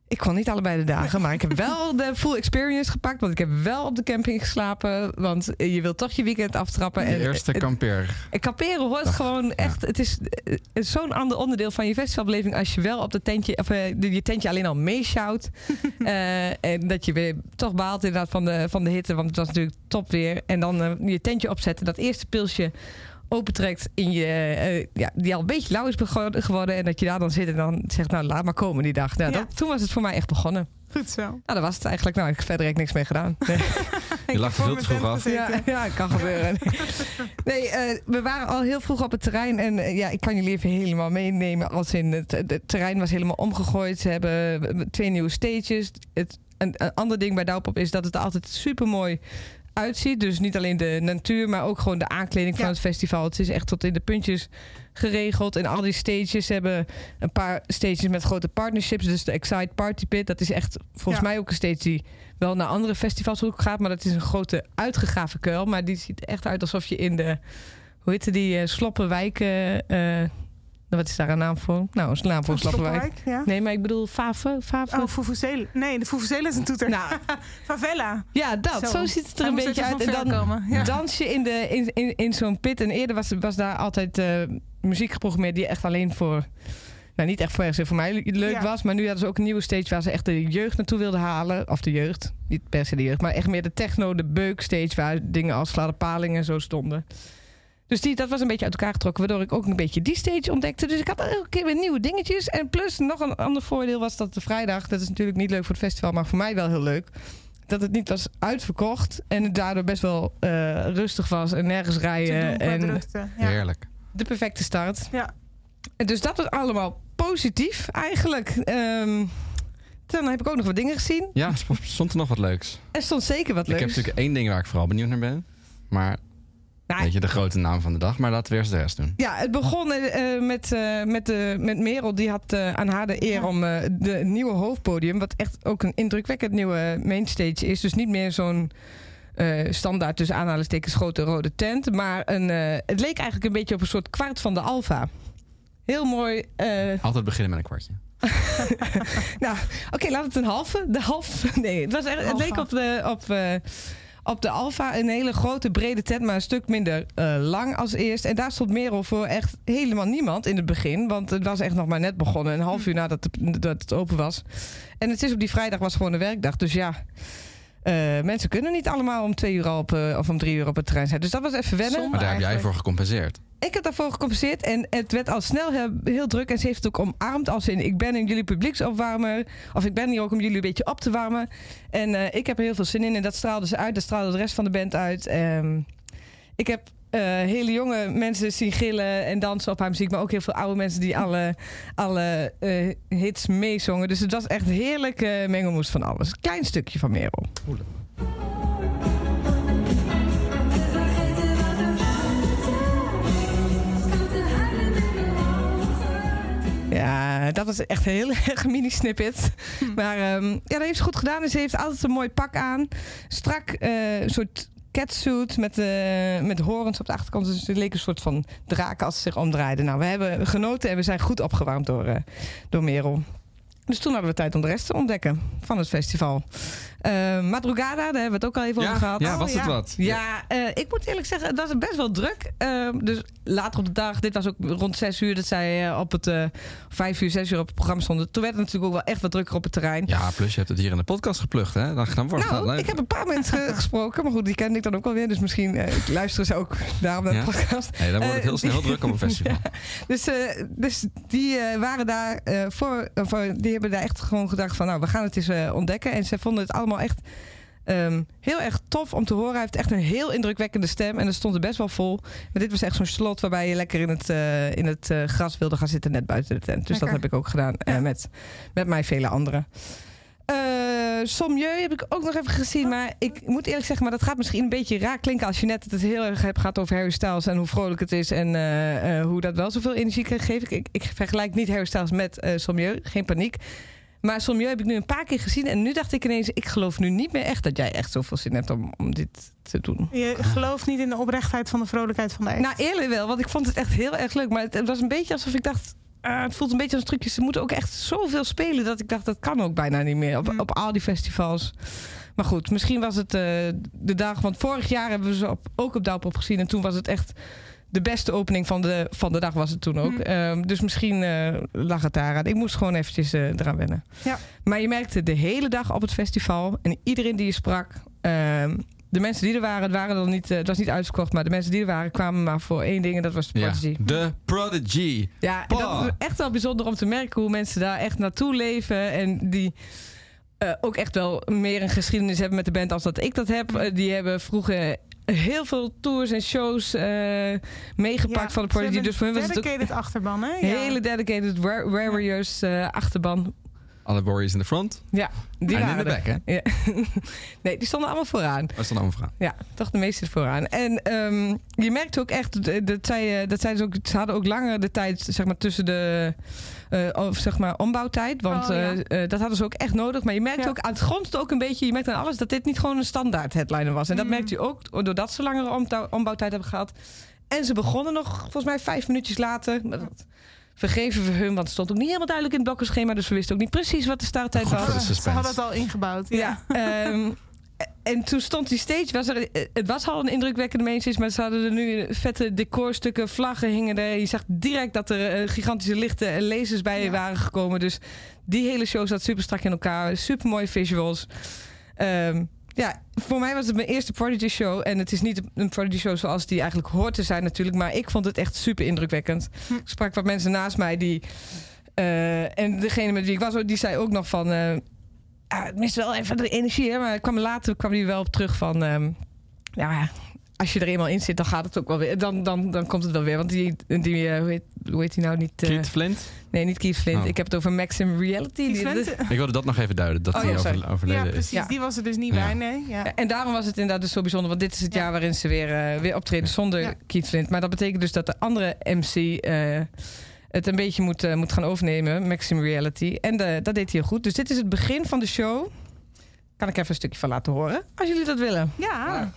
ik kon niet allebei de dagen, maar ik heb [laughs] wel de full experience gepakt. Want ik heb wel op de camping geslapen. Want je wilt toch je weekend aftrappen. De En, eerste eh, kampeer. en kamperen hoort Dag. gewoon echt. Het is eh, zo'n ander onderdeel van je festivalbeleving. Als je wel op de tentje, of eh, de- je tentje alleen al meesjouwt. [laughs] Eh, en dat je weer toch baalt inderdaad van de, van de hitte. Want het was natuurlijk top weer. En dan je tentje opzetten. Dat eerste pilsje opentrekt in je. eh, ja, die al een beetje lauw is bego- geworden. En dat je daar dan zit en dan zegt, nou laat maar komen die dag. Nou, Ja. dat, toen was het voor mij echt begonnen. Goed zo. Nou, dat was het eigenlijk. Nou, ik heb verder eigenlijk niks mee gedaan. [laughs] Nee. Je lag veel te vroeg af. Ja, ja, kan gebeuren. [laughs] Nee, eh, we waren al heel vroeg op het terrein. En eh, ja, ik kan jullie even helemaal meenemen. Als in het, het terrein was helemaal omgegooid. Ze hebben twee nieuwe stages. Het, een, een ander ding bij Douwpop is dat het altijd super mooi uitziet. Dus niet alleen de natuur, maar ook gewoon de aankleding van Ja. het festival. Het is echt tot in de puntjes geregeld. En al die stages Ze hebben een paar stages met grote partnerships. Dus de Excite Party Pit, dat is echt volgens Ja. mij ook een stage die wel naar andere festivals ook gaat. Maar dat is een grote uitgegraven kuil. Maar die ziet echt uit alsof je in de, hoe heette die, eh, Sloppenwijken... eh, wat is daar een naam voor? Nou, een naam voor Ja. Nee, maar ik bedoel Faven. Faven. Oh, Fufuzela. Nee, de Fufuzela is een toeter. Nou, [laughs] Favela. ja, dat. Zo, Zo. ziet het er Hij een beetje uit. En dan komen. Ja. dans je in, de, in, in, in zo'n pit. En eerder was, was daar altijd eh, muziek geprogrammeerd die echt alleen voor... Nou, niet echt voor, voor mij leuk Ja. was. Maar nu hadden ze ook een nieuwe stage waar ze echt de jeugd naartoe wilden halen. Of de jeugd. Niet per se de jeugd. Maar echt meer de techno, de beuk stage. Waar dingen als paling en zo stonden. Dus die, dat was een beetje uit elkaar getrokken. Waardoor ik ook een beetje die stage ontdekte. Dus ik had elke keer weer nieuwe dingetjes. En plus nog een ander voordeel was dat de vrijdag... Dat is natuurlijk niet leuk voor het festival. Maar voor mij wel heel leuk. Dat het niet was uitverkocht. En het daardoor best wel eh, rustig was. En nergens rijden. En drukte. Ja. Heerlijk. de perfecte start. Ja. En dus dat was allemaal positief eigenlijk. Ehm, dan heb ik ook nog wat dingen gezien. Ja, stond er nog wat leuks. Er stond zeker wat Ik heb leuks. natuurlijk één ding waar ik vooral benieuwd naar ben. Maar Nou, weet je, de grote naam van de dag. Maar laten we eerst de rest doen. Ja, het begon eh, met, eh, met, de, met Merel. Die had eh, aan haar de eer Ja. om eh, de nieuwe hoofdpodium... wat echt ook een indrukwekkend nieuwe mainstage is. Dus niet meer zo'n eh, standaard tussen aanhalingstekens grote rode tent. Maar een, eh, het leek eigenlijk een beetje op een soort kwart van de Alfa. Heel mooi. eh, Altijd beginnen met een kwartje. [laughs] nou, oké, laat het een halve. De half. [laughs] Nee, het, was echt, het leek op de, op, eh, op de Alfa een hele grote, brede tent, maar een stuk minder eh, lang als eerst. En daar stond Merel voor echt helemaal niemand in het begin. Want het was echt nog maar net begonnen, een half uur nadat het, dat het open was. En het is op die vrijdag was gewoon een werkdag. Dus ja. eh, mensen kunnen niet allemaal om twee uur al op, eh, of om drie uur op het terrein zijn. Dus dat was even wennen. Zonde. Maar daar heb jij voor gecompenseerd. Ik heb daarvoor gecompenseerd en het werd al snel heel, druk. En ze heeft het ook omarmd als in... ik ben in jullie publieksopwarmer. Of ik ben hier ook om jullie een beetje op te warmen. En eh, ik heb er heel veel zin in. En dat straalde ze uit. Dat straalde de rest van de band uit. Ehm, ik heb eh, hele jonge mensen zien gillen en dansen op haar muziek. Maar ook heel veel oude mensen die alle, alle eh, hits meezongen. Dus het was echt heerlijk mengelmoes van alles. Klein stukje van Merel. Ja, dat was echt een heel [laughs] erg mini snippet. Maar ehm, ja, dat heeft ze goed gedaan. En ze heeft altijd een mooi pak aan. Strak, eh, een soort catsuit met, eh, met horens op de achterkant. Dus het leek een soort van draak als ze zich omdraaide. Nou, we hebben genoten en we zijn goed opgewarmd door, eh, door Merel. Dus toen hadden we tijd om de rest te ontdekken van het festival. Eh, Madrugada, daar hebben we het ook al even Ja, over gehad. ja, Oh, was het wat? Ja, eh, ik moet eerlijk zeggen, het was best wel druk. Eh, dus later op de dag, dit was ook rond zes uur, dat zij eh, op het vijf uur, zes uur op het programma stonden. Toen werd het natuurlijk ook wel echt wat drukker op het terrein. Ja, plus je hebt het hier in de podcast geplukt, hè? Dan, dan wordt Nou, ik heb een paar mensen ge- [laughs] gesproken, maar goed, die kende ik dan ook wel weer. Dus misschien luisteren ze ook daarom naar de Ja? podcast. Nee, dan wordt het heel snel heel druk op een festival. [laughs] Dus, dus die waren daar voor, voor, die hebben daar echt gewoon gedacht van, nou, we gaan het eens ontdekken. En ze vonden het allemaal echt ehm, heel erg tof om te horen. Hij heeft echt een heel indrukwekkende stem en er stond er best wel vol. Maar dit was echt zo'n slot waarbij je lekker in het, eh, in het eh, gras wilde gaan zitten, net buiten de tent. Dus dat heb ik ook gedaan eh, Ja. met, met mij vele anderen. Sommieu heb ik ook nog even gezien. Maar ik moet eerlijk zeggen, maar dat gaat misschien een beetje raar klinken als je net het heel erg hebt gehad over Harry Styles en hoe vrolijk het is en hoe dat wel zoveel energie kan geven. Ik, ik vergelijk niet Harry Styles met Sommieu, geen paniek. Maar Sommieu heb ik nu een paar keer gezien en nu dacht ik ineens, ik geloof nu niet meer echt dat jij echt zoveel zin hebt om, om dit te doen. Je gelooft niet in de oprechtheid van de vrolijkheid van de act. Nou, eerlijk wel, want ik vond het echt heel erg leuk. Maar het, het was een beetje alsof ik dacht. ah, het voelt een beetje als een trucje. Ze moeten ook echt zoveel spelen dat ik dacht dat kan ook bijna niet meer op, Mm. op al die festivals. Maar goed, misschien was het eh, de dag. Want vorig jaar hebben we ze op, ook op Douwpop gezien. En toen was het echt de beste opening van de, van de dag was het toen ook. Mm. Ehm, dus misschien eh, lag het daaraan. Ik moest gewoon eventjes eh, eraan wennen. Ja. Maar je merkte de hele dag op het festival. En iedereen die je sprak. ehm, de mensen die er waren, het, waren dan niet, eh, het was niet uitverkocht. Maar de mensen die er waren kwamen maar voor één ding. En dat was de Ja. Prodigy. De Prodigy. Ja, en dat is echt wel bijzonder om te merken hoe mensen daar echt naartoe leven. En die eh, ook echt wel meer een geschiedenis hebben met de band als dat ik dat heb. Die hebben vroeger heel veel tours en shows eh, meegepakt Ja, van de Prodigy. hebben Dus voor hun was het ook dedicated achterban, hè? [laughs] Ja. hele dedicated War- Warriors eh, achterban. Alle Warriors in de front. Ja, die en in waren de back, hè? Ja. [laughs] nee, die stonden allemaal vooraan. Dat is dan overgaan. Ja, toch de meeste vooraan. En ehm, je merkte ook echt dat zij, eh, dat zij dus ook, ze hadden ook langer de tijd zeg maar, tussen de of, zeg maar, ombouwtijd. Want Oh, ja. eh, eh, dat hadden ze ook echt nodig. Maar je merkte Ja. ook aan het grond ook een beetje, je merkte aan alles dat dit niet gewoon een standaard headliner was. En dat Mm. merkte je ook doordat ze langere ombouw- ombouwtijd hebben gehad. En ze begonnen nog volgens mij vijf minuutjes later. Maar dat vergeven we hun, want het stond ook niet helemaal duidelijk in het blokkenschema. Dus we wisten ook niet precies wat de starttijd was. Ze hadden het al ingebouwd. Ja. Ja. ehm, [laughs] en toen stond die stage, was er, het was al een indrukwekkende mainstage, maar ze hadden er nu vette decorstukken, vlaggen hingen er. Je zag direct dat er eh, gigantische lichten en lasers bij Ja. waren gekomen. Dus die hele show zat super strak in elkaar, super mooie visuals. Ehm, ja, voor mij was het mijn eerste Prodigy show. En het is niet een Prodigy show zoals die eigenlijk hoort te zijn natuurlijk. Maar ik vond het echt super indrukwekkend. Hm. Ik sprak wat mensen naast mij die... eh, en degene met wie ik was, die zei ook nog van... eh, ah, het mist wel even de energie, hè? maar ik kwam later kwam hij wel op terug van... ehm, ja, als je er eenmaal in zit, dan gaat het ook wel weer. Dan, dan, dan komt het wel weer. Want die, die eh, hoe, heet, hoe heet die nou niet? eh, Keith Flint. nee, niet Keith Flint. Oh. Ik heb het over Maxim Reality. Die Twente- Ik wilde dat nog even duiden. Dat Oh, hij ja, sorry. over, overleden Ja, is. precies. Ja. Die was er dus niet Ja. bij, nee. Ja. En daarom was het inderdaad dus zo bijzonder. Want dit is het Ja. jaar waarin ze weer, eh, weer optreden zonder Ja. Keith Flint. Maar dat betekent dus dat de andere MC eh, het een beetje moet, eh, moet gaan overnemen. Maxim Reality. En de, dat deed hij heel goed. Dus dit is het begin van de show. Kan ik even een stukje van laten horen. Als jullie dat willen. Ja.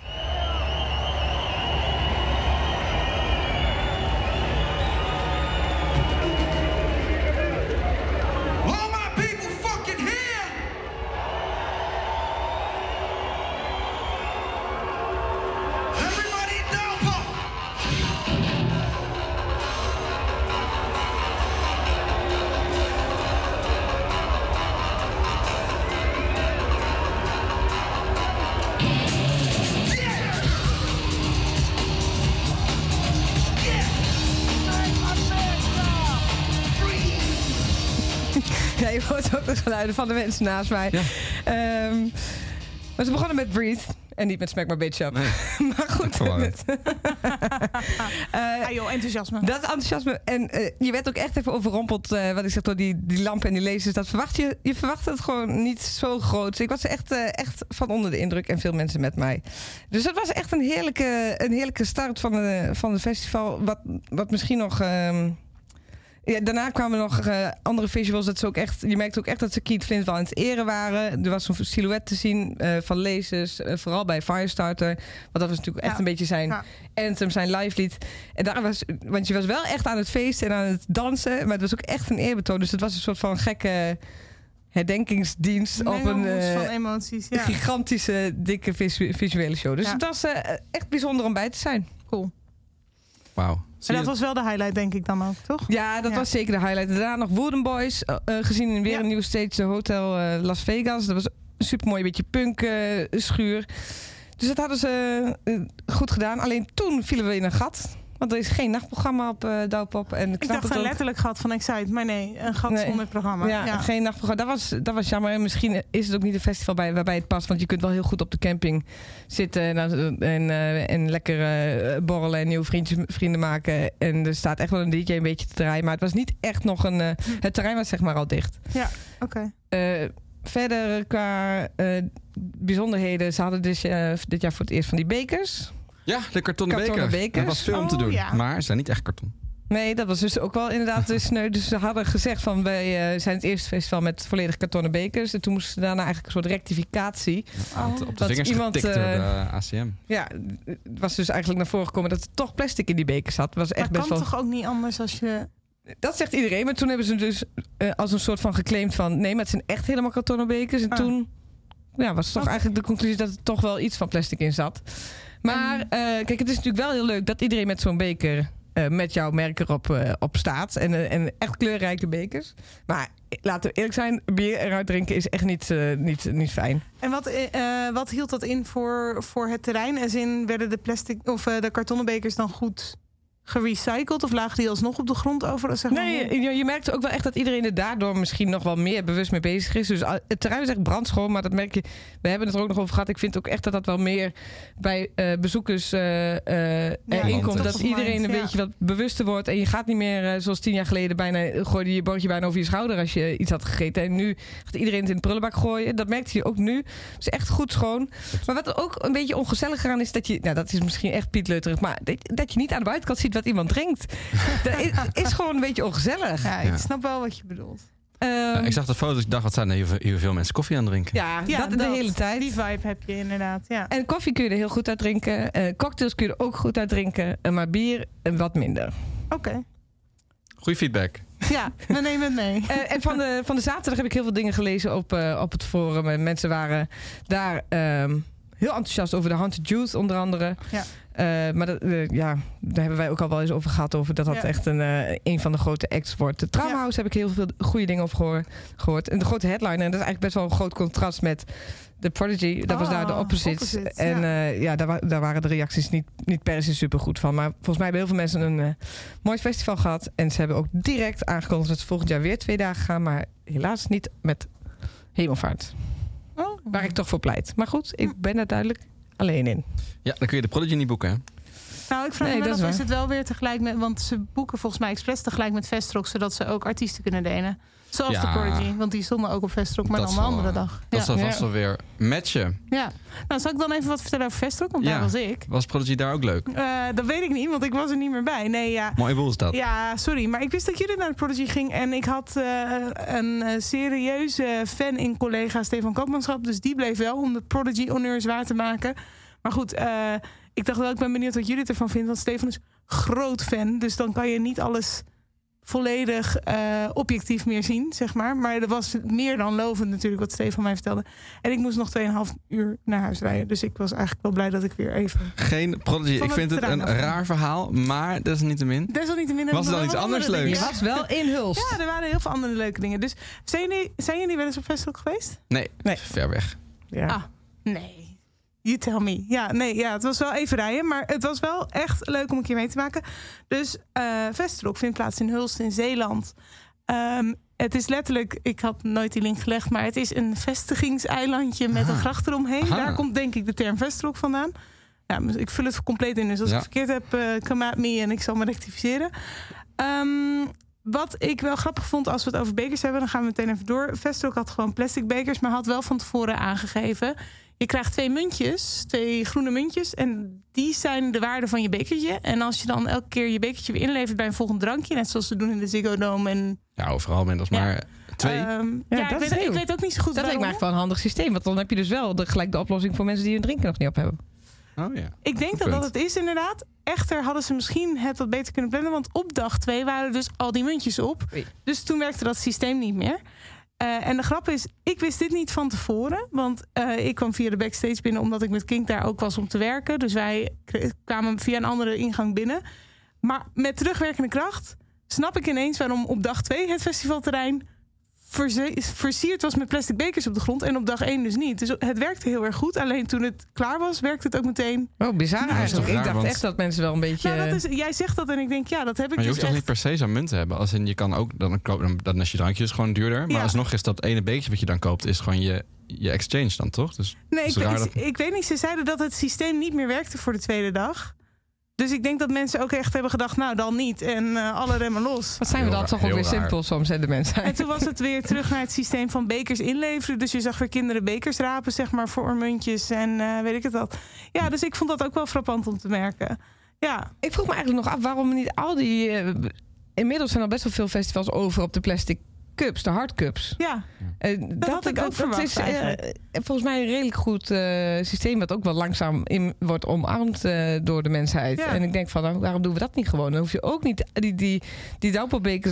Geluiden van de mensen naast mij. Ja. Ehm, maar ze begonnen met Breathe. En niet met Smack My Bitch Up. Nee. [laughs] maar goed. Verwarrend. [laughs] Eh, Ah, joh, enthousiasme. Dat enthousiasme. En eh, je werd ook echt even overrompeld. eh, wat ik zeg door die, die lampen en die lasers. Dat verwacht je. Je verwacht het gewoon niet zo groot. Ik was echt, eh, echt van onder de indruk. En veel mensen met mij. Dus dat was echt een heerlijke, een heerlijke start van, de, van het festival. Wat, wat misschien nog. ehm, ja, daarna kwamen nog eh, andere visuals. Dat ze ook echt, je merkte ook echt dat ze Keith Flint wel aan het eren waren. Er was zo'n silhouet te zien eh, van lasers. eh, vooral bij Firestarter. Want dat was natuurlijk echt Ja. een beetje zijn Ja. anthem, zijn live lied. En daar was, want je was wel echt aan het feesten en aan het dansen. Maar het was ook echt een eerbetoon. Dus het was een soort van gekke herdenkingsdienst op een van emoties. Ja. gigantische, dikke visu- visuele show. Dus Ja. het was echt bijzonder om bij te zijn. Cool. Wauw. En dat was wel de highlight, denk ik dan ook, toch? Ja, dat Ja. was zeker de highlight. Daarna nog Wooden Boys, eh, eh, gezien in weer Ja. een nieuwe stage, Hotel eh, Las Vegas. Dat was een supermooi beetje punk schuur. Dus dat hadden ze goed gedaan. Alleen toen vielen we in een gat. Want er is geen nachtprogramma op eh Douwpop. En Ik dacht een letterlijk gat van Excite, maar nee, een gat Nee. zonder programma. Ja, Ja, geen nachtprogramma. Dat was, dat was jammer. En misschien is het ook niet een festival bij, waarbij het past. Want je kunt wel heel goed op de camping zitten. En, en, eh, en lekker eh, borrelen en nieuwe vriendjes, vrienden maken. En er staat echt wel een DJ een beetje te draaien. Maar het was niet echt nog een... eh, het terrein was zeg maar al dicht. Oké. Eh, verder qua bijzonderheden. Ze hadden dus dit jaar voor het eerst van die bekers. Ja, de kartonnen, Kartonnen beker. bekers. Er was veel om te Oh, doen. ja. Maar ze zijn niet echt karton. Nee, dat was dus ook wel inderdaad dus sneu. Dus ze hadden gezegd van wij eh, zijn het eerste festival met volledig kartonnen bekers. En toen moesten ze daarna eigenlijk een soort rectificatie. Op de- op de Dat vingers iemand, getikt door eh, de ACM. Ja, het was dus eigenlijk naar voren gekomen dat er toch plastic in die bekers zat. was echt Maar best kan wel. toch ook niet anders als je... Dat zegt iedereen. Maar toen hebben ze dus eh, als een soort van geclaimd van nee, maar het zijn echt helemaal kartonnen bekers. En Ah. toen ja, was toch eigenlijk de conclusie dat er toch wel iets van plastic in zat. Maar eh, kijk, het is natuurlijk wel heel leuk dat iedereen met zo'n beker eh, met jouw merk erop eh, op staat. En, en echt kleurrijke bekers. Maar laten we eerlijk zijn, bier eruit drinken is echt niet, niet, niet fijn. En wat, wat hield dat in voor, voor het terrein? En in werden de plastic of de kartonnen bekers dan goed gerecycled? Of lagen die alsnog op de grond over? Zeg maar, Nee, je, je merkt ook wel echt dat iedereen er daardoor misschien nog wel meer bewust mee bezig is. Dus al- het terrein is echt brandschoon, maar dat merk je. We hebben het er ook nog over gehad. Ik vind ook echt dat dat wel meer bij eh, bezoekers eh, eh, erin komt. Dat iedereen een ja. beetje wat bewuster wordt. En je gaat niet meer eh, zoals tien jaar geleden bijna gooide je je bordje bijna over je schouder als je iets had gegeten. En nu gaat iedereen het in de prullenbak gooien. Dat merkt je ook nu. Het is echt goed schoon. Maar wat er ook een beetje ongezellig aan is dat je, nou dat is misschien echt pietleuterig, maar dat je niet aan de buitenkant ziet wat iemand drinkt. [laughs] dat is, is gewoon een beetje ongezellig. Ja, ik Ja. snap wel wat je bedoelt. Ehm, Ja, ik zag de foto's, ik dacht, wat zijn er hier, veel mensen koffie aan het drinken? Ja, Ja, dat, de hele tijd. Die vibe heb je inderdaad, ja. En koffie kun je er heel goed uit drinken. Eh, cocktails kun je er ook goed uit drinken. Eh, maar bier eh, wat minder. Oké. Goeie feedback. Ja, we [laughs] nemen het mee. Eh, en van de, van de zaterdag heb ik heel veel dingen gelezen op, eh, op het forum. En mensen waren daar ehm, heel enthousiast over de Haunted Youth onder andere. Ja. Eh, maar dat, eh, ja, daar hebben wij ook al wel eens over gehad. Over dat dat Ja. echt een, eh, een van de grote acts wordt. De Traumhouse heb ik heel veel goede dingen over gehoor- gehoord. En de grote headliner, en dat is eigenlijk best wel een groot contrast met The Prodigy. Dat was daar de opposites. opposites, en ja. ja, ja daar, daar waren de reacties niet, niet per se super goed van. Maar volgens mij hebben heel veel mensen een eh, mooi festival gehad. En ze hebben ook direct aangekondigd dat ze volgend jaar weer twee dagen gaan. Maar helaas niet met hemelvaart. Oh. Waar ik toch voor pleit. Maar goed, ik ben daar duidelijk alleen in. Ja, dan kun je de Prodigy niet boeken, hè? Nou, ik vraag Nee, me af, is is het wel weer tegelijk met... Want ze boeken volgens mij expres tegelijk met Vestrock... zodat ze ook artiesten kunnen delen. Zoals Ja. de Prodigy, want die stonden ook op Vestrock, maar Dat dan een zal, andere eh, dag. Dat ja. zal vast wel weer matchen. ja. Nou, zal ik dan even wat vertellen over Vestrock? Want Ja. daar was ik. Was Prodigy daar ook leuk? Eh, dat weet ik niet, want ik was er niet meer bij. Nee, ja. Mooi boel is dat. Ja, sorry, maar ik wist dat jullie naar de Prodigy ging. En ik had eh, een serieuze fan in collega Stefan Koopmanschap. Dus die bleef wel om de Prodigy honneur zwaar te maken. Maar goed, ik dacht wel, ik ben benieuwd wat jullie ervan vinden. Want Stefan is groot fan. Dus dan kan je niet alles volledig eh, objectief meer zien, zeg maar. Maar er was meer dan lovend natuurlijk wat Stefan mij vertelde. En ik moest nog 2,5 uur naar huis rijden. Dus ik was eigenlijk wel blij dat ik weer even... Geen Prodigy. Ik vind het een raar verhaal, maar desalniettemin. Desalniettemin Was er dan wel iets anders leuks? Je was wel in Hulst. Ja, er waren heel veel andere leuke dingen. Dus zijn jullie, zijn jullie wel eens op festival geweest? Nee, Nee. ver weg. Ja. Ah, nee. You tell me. Ja, nee, ja, het was wel even rijden, maar het was wel echt leuk om een keer mee te maken. Dus Vestrock vindt plaats in Hulst in Zeeland. Ehm, het is letterlijk, ik had nooit die link gelegd, maar het is een vestigingseilandje met Aha. een gracht eromheen. Aha. Daar komt denk ik de term Vestrock vandaan. Ja, ik vul het compleet in, dus als Ja. ik verkeerd heb, eh come at me en ik zal me rectificeren. Ehm, wat ik wel grappig vond als we het over bekers hebben, dan gaan we meteen even door. Vestrock had gewoon plastic bekers, maar had wel van tevoren aangegeven. Je krijgt twee muntjes, twee groene muntjes. En die zijn de waarde van je bekertje. En als je dan elke keer je bekertje weer inlevert bij een volgend drankje, net zoals ze doen in de Ziggo Dome en Ja, overal inmiddels. Ja. Maar twee. Ehm, Ja, ja, dat ik, is weet, ik weet ook niet zo goed Dat lijkt me eigenlijk wel een handig systeem. Want dan heb je dus wel de, gelijk de oplossing voor mensen die hun drinken nog niet op hebben. oh ja. Ik denk dat dat het is inderdaad. Echter hadden ze misschien het wat beter kunnen plannen. Want op dag twee waren dus al die muntjes op. Oei. Dus toen werkte dat systeem niet meer. Eh, en de grap is, ik wist dit niet van tevoren. Want eh, ik kwam via de backstage binnen omdat ik met Kink daar ook was om te werken. Dus wij kwamen via een andere ingang binnen. Maar met terugwerkende kracht snap ik ineens waarom op dag 2 het festivalterrein versierd was met plastic bekers op de grond. En op dag 1 dus niet. Dus het werkte heel erg goed. Alleen toen het klaar was, werkte het ook meteen. Oh, bizar is eigenlijk. toch Ik dacht want- echt dat mensen wel een beetje... Nou, dat is, jij zegt dat en ik denk, ja, dat heb ik Maar je dus hoeft toch echt. niet per se zo'n munt te hebben? Als in, je kan ook, dan, koop- dan, dan is je drankje dus gewoon duurder. Maar Ja. alsnog is dat ene bekertje wat je dan koopt, is gewoon je, je exchange dan, toch? Dus Nee, dat- ik weet niet. Ze zeiden dat het systeem niet meer werkte voor de tweede dag. Dus ik denk dat mensen ook echt hebben gedacht, nou dan niet. En eh, alle remmen los. Wat zijn we dan raar, toch ook weer raar. simpel soms, hè, de mensen. En toen was het weer terug naar het systeem van bekers inleveren. Dus je zag weer kinderen bekers rapen, zeg maar, voor muntjes en eh, weet ik het wat. Ja, dus ik vond dat ook wel frappant om te merken. Ja, Ik vroeg me eigenlijk nog af waarom niet al die... eh, inmiddels zijn al best wel veel festivals over op de plastic cups, de hardcups. ja. Eh, dat, had ik ook verwacht is eh, eigenlijk. volgens mij een redelijk goed eh, systeem... wat ook wel langzaam in, wordt omarmd eh, door de mensheid. Ja. En ik denk van, nou, waarom doen we dat niet gewoon? Dan hoef je ook niet... Die, die, die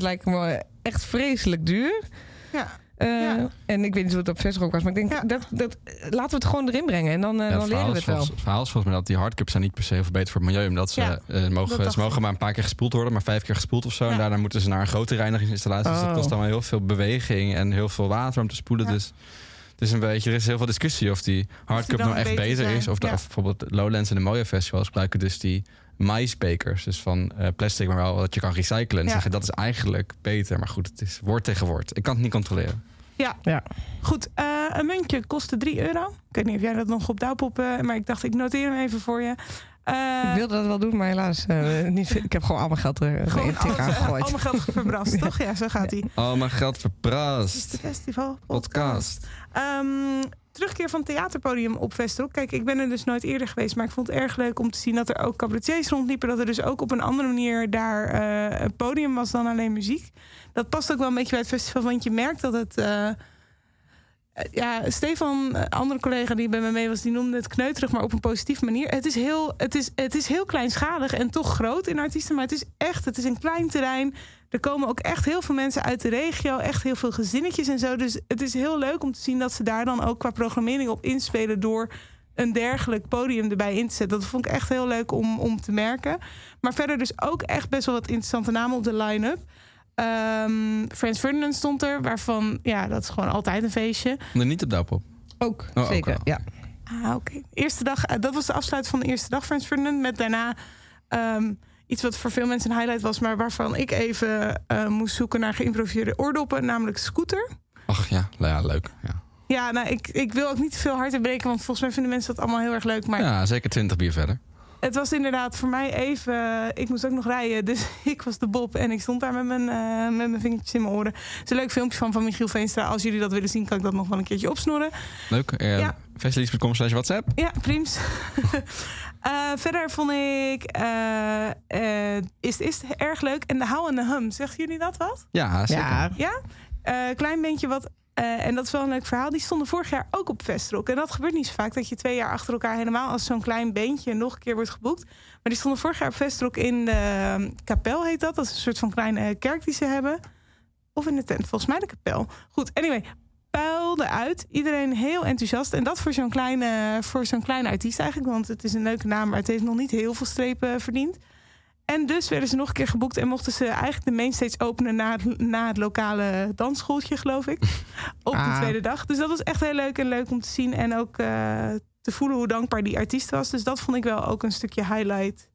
lijken me echt vreselijk duur. ja. Eh, Ja. En ik weet niet hoe het op ook was. Maar ik denk, Ja. dat, dat, laten we het gewoon erin brengen. En dan, eh, Ja, dan leren we het wel. volgens, het verhaal is volgens mij dat die hardcups zijn niet per se heel veel beter voor het milieu. Omdat ze, Ja, eh, dat mogen, ze mogen maar een paar keer gespoeld worden, maar vijf keer gespoeld of zo. Ja. En daarna moeten ze naar een grote reinigingsinstallatie. Dus dat Oh. kost allemaal heel veel beweging en heel veel water om te spoelen. Ja. Dus het is een beetje, er is heel veel discussie of die hardcup nou echt beter is. Of, de, ja. of bijvoorbeeld Lowlands en de Moja Festivals gebruiken dus die maisbekers. Dus van eh, plastic, maar wel wat je kan recyclen. En Ja. zeggen dat is eigenlijk beter. Maar goed, het is woord tegen woord. Ik kan het niet controleren. Ja. Ja. Goed, eh, een muntje kostte 3 euro. Ik weet niet of jij dat nog op Douwpop... eh, maar ik dacht, ik noteer hem even voor je. Eh, Ik wilde dat wel doen, maar helaas eh, niet. Ik heb gewoon al mijn geld er gewoon tegenaan alles, gegooid. al mijn geld verbrast, [laughs] toch? Ja, zo gaat hij. Oh, mijn geld Het is verprast. de festival Podcast. Ehm, terugkeer van theaterpodium op Vestrock. Kijk, ik ben er dus nooit eerder geweest. Maar ik vond het erg leuk om te zien dat er ook cabaretiers rondliepen. Dat er dus ook op een andere manier daar eh, een podium was dan alleen muziek. Dat past ook wel een beetje bij het festival. Want je merkt dat het... eh, eh, ja, Stefan, een andere collega die bij me mee was, die noemde het kneuterig, maar op een positieve manier. Het is heel, het is, het is heel kleinschalig en toch groot in artiesten, maar het is echt, het is een klein terrein. Er komen ook echt heel veel mensen uit de regio, echt heel veel gezinnetjes en zo. Dus het is heel leuk om te zien dat ze daar dan ook qua programmering op inspelen door een dergelijk podium erbij in te zetten. Dat vond ik echt heel leuk om, om te merken. Maar verder dus ook echt best wel wat interessante namen op de line-up. Ehm Frans Ferdinand stond er, waarvan, ja, dat is gewoon altijd een feestje. Nee, niet op Douwpop. Ook, Oh, ook zeker. ja. Ah, oké. Eerste dag, eh, dat was de afsluiting van de eerste dag Frans Ferdinand. Met daarna ehm, iets wat voor veel mensen een highlight was, maar waarvan ik even eh, moest zoeken naar geïmproviseerde oordoppen, namelijk Scooter. Ach ja, nou ja leuk. Ja. Ja, nou, ik, ik wil ook niet te veel hard breken, want volgens mij vinden mensen dat allemaal heel erg leuk. Maar ja, zeker 20 bier verder. Het was inderdaad voor mij even. Ik moest ook nog rijden, [laughs] dus ik was de Bob en ik stond daar met mijn, eh, met mijn vingertjes in mijn oren. Het is een leuk filmpje van, van Michiel Veenstra. Als jullie dat willen zien, kan ik dat nog wel een keertje opsnorren. Leuk. Uh, Ja. Slash WhatsApp. Ja, prims. [laughs] Eh, verder vond ik eh, eh, is, is het erg leuk. En de How en de Hum, zeggen jullie dat wat? Ja, zeker. Ja, Ja? Eh, klein beentje wat. Eh, en dat is wel een leuk verhaal. Die stonden vorig jaar ook op Vestrock. En dat gebeurt niet zo vaak. Dat je twee jaar achter elkaar helemaal als zo'n klein beentje nog een keer wordt geboekt. Maar die stonden vorig jaar op Vestrock in de ehm, kapel, heet dat. Dat is een soort van kleine kerk die ze hebben. Of in de tent, volgens mij de kapel. Goed, anyway. Puilde uit. Iedereen heel enthousiast. En dat voor zo'n kleine, voor zo'n kleine artiest eigenlijk. Want het is een leuke naam, maar het heeft nog niet heel veel strepen verdiend. En dus werden ze nog een keer geboekt en mochten ze eigenlijk de mainstage openen na het, na het lokale dansschooltje, geloof ik. [laughs] Op de Ah. tweede dag. Dus dat was echt heel leuk en leuk om te zien. En ook eh, te voelen hoe dankbaar die artiest was. Dus dat vond ik wel ook een stukje highlight.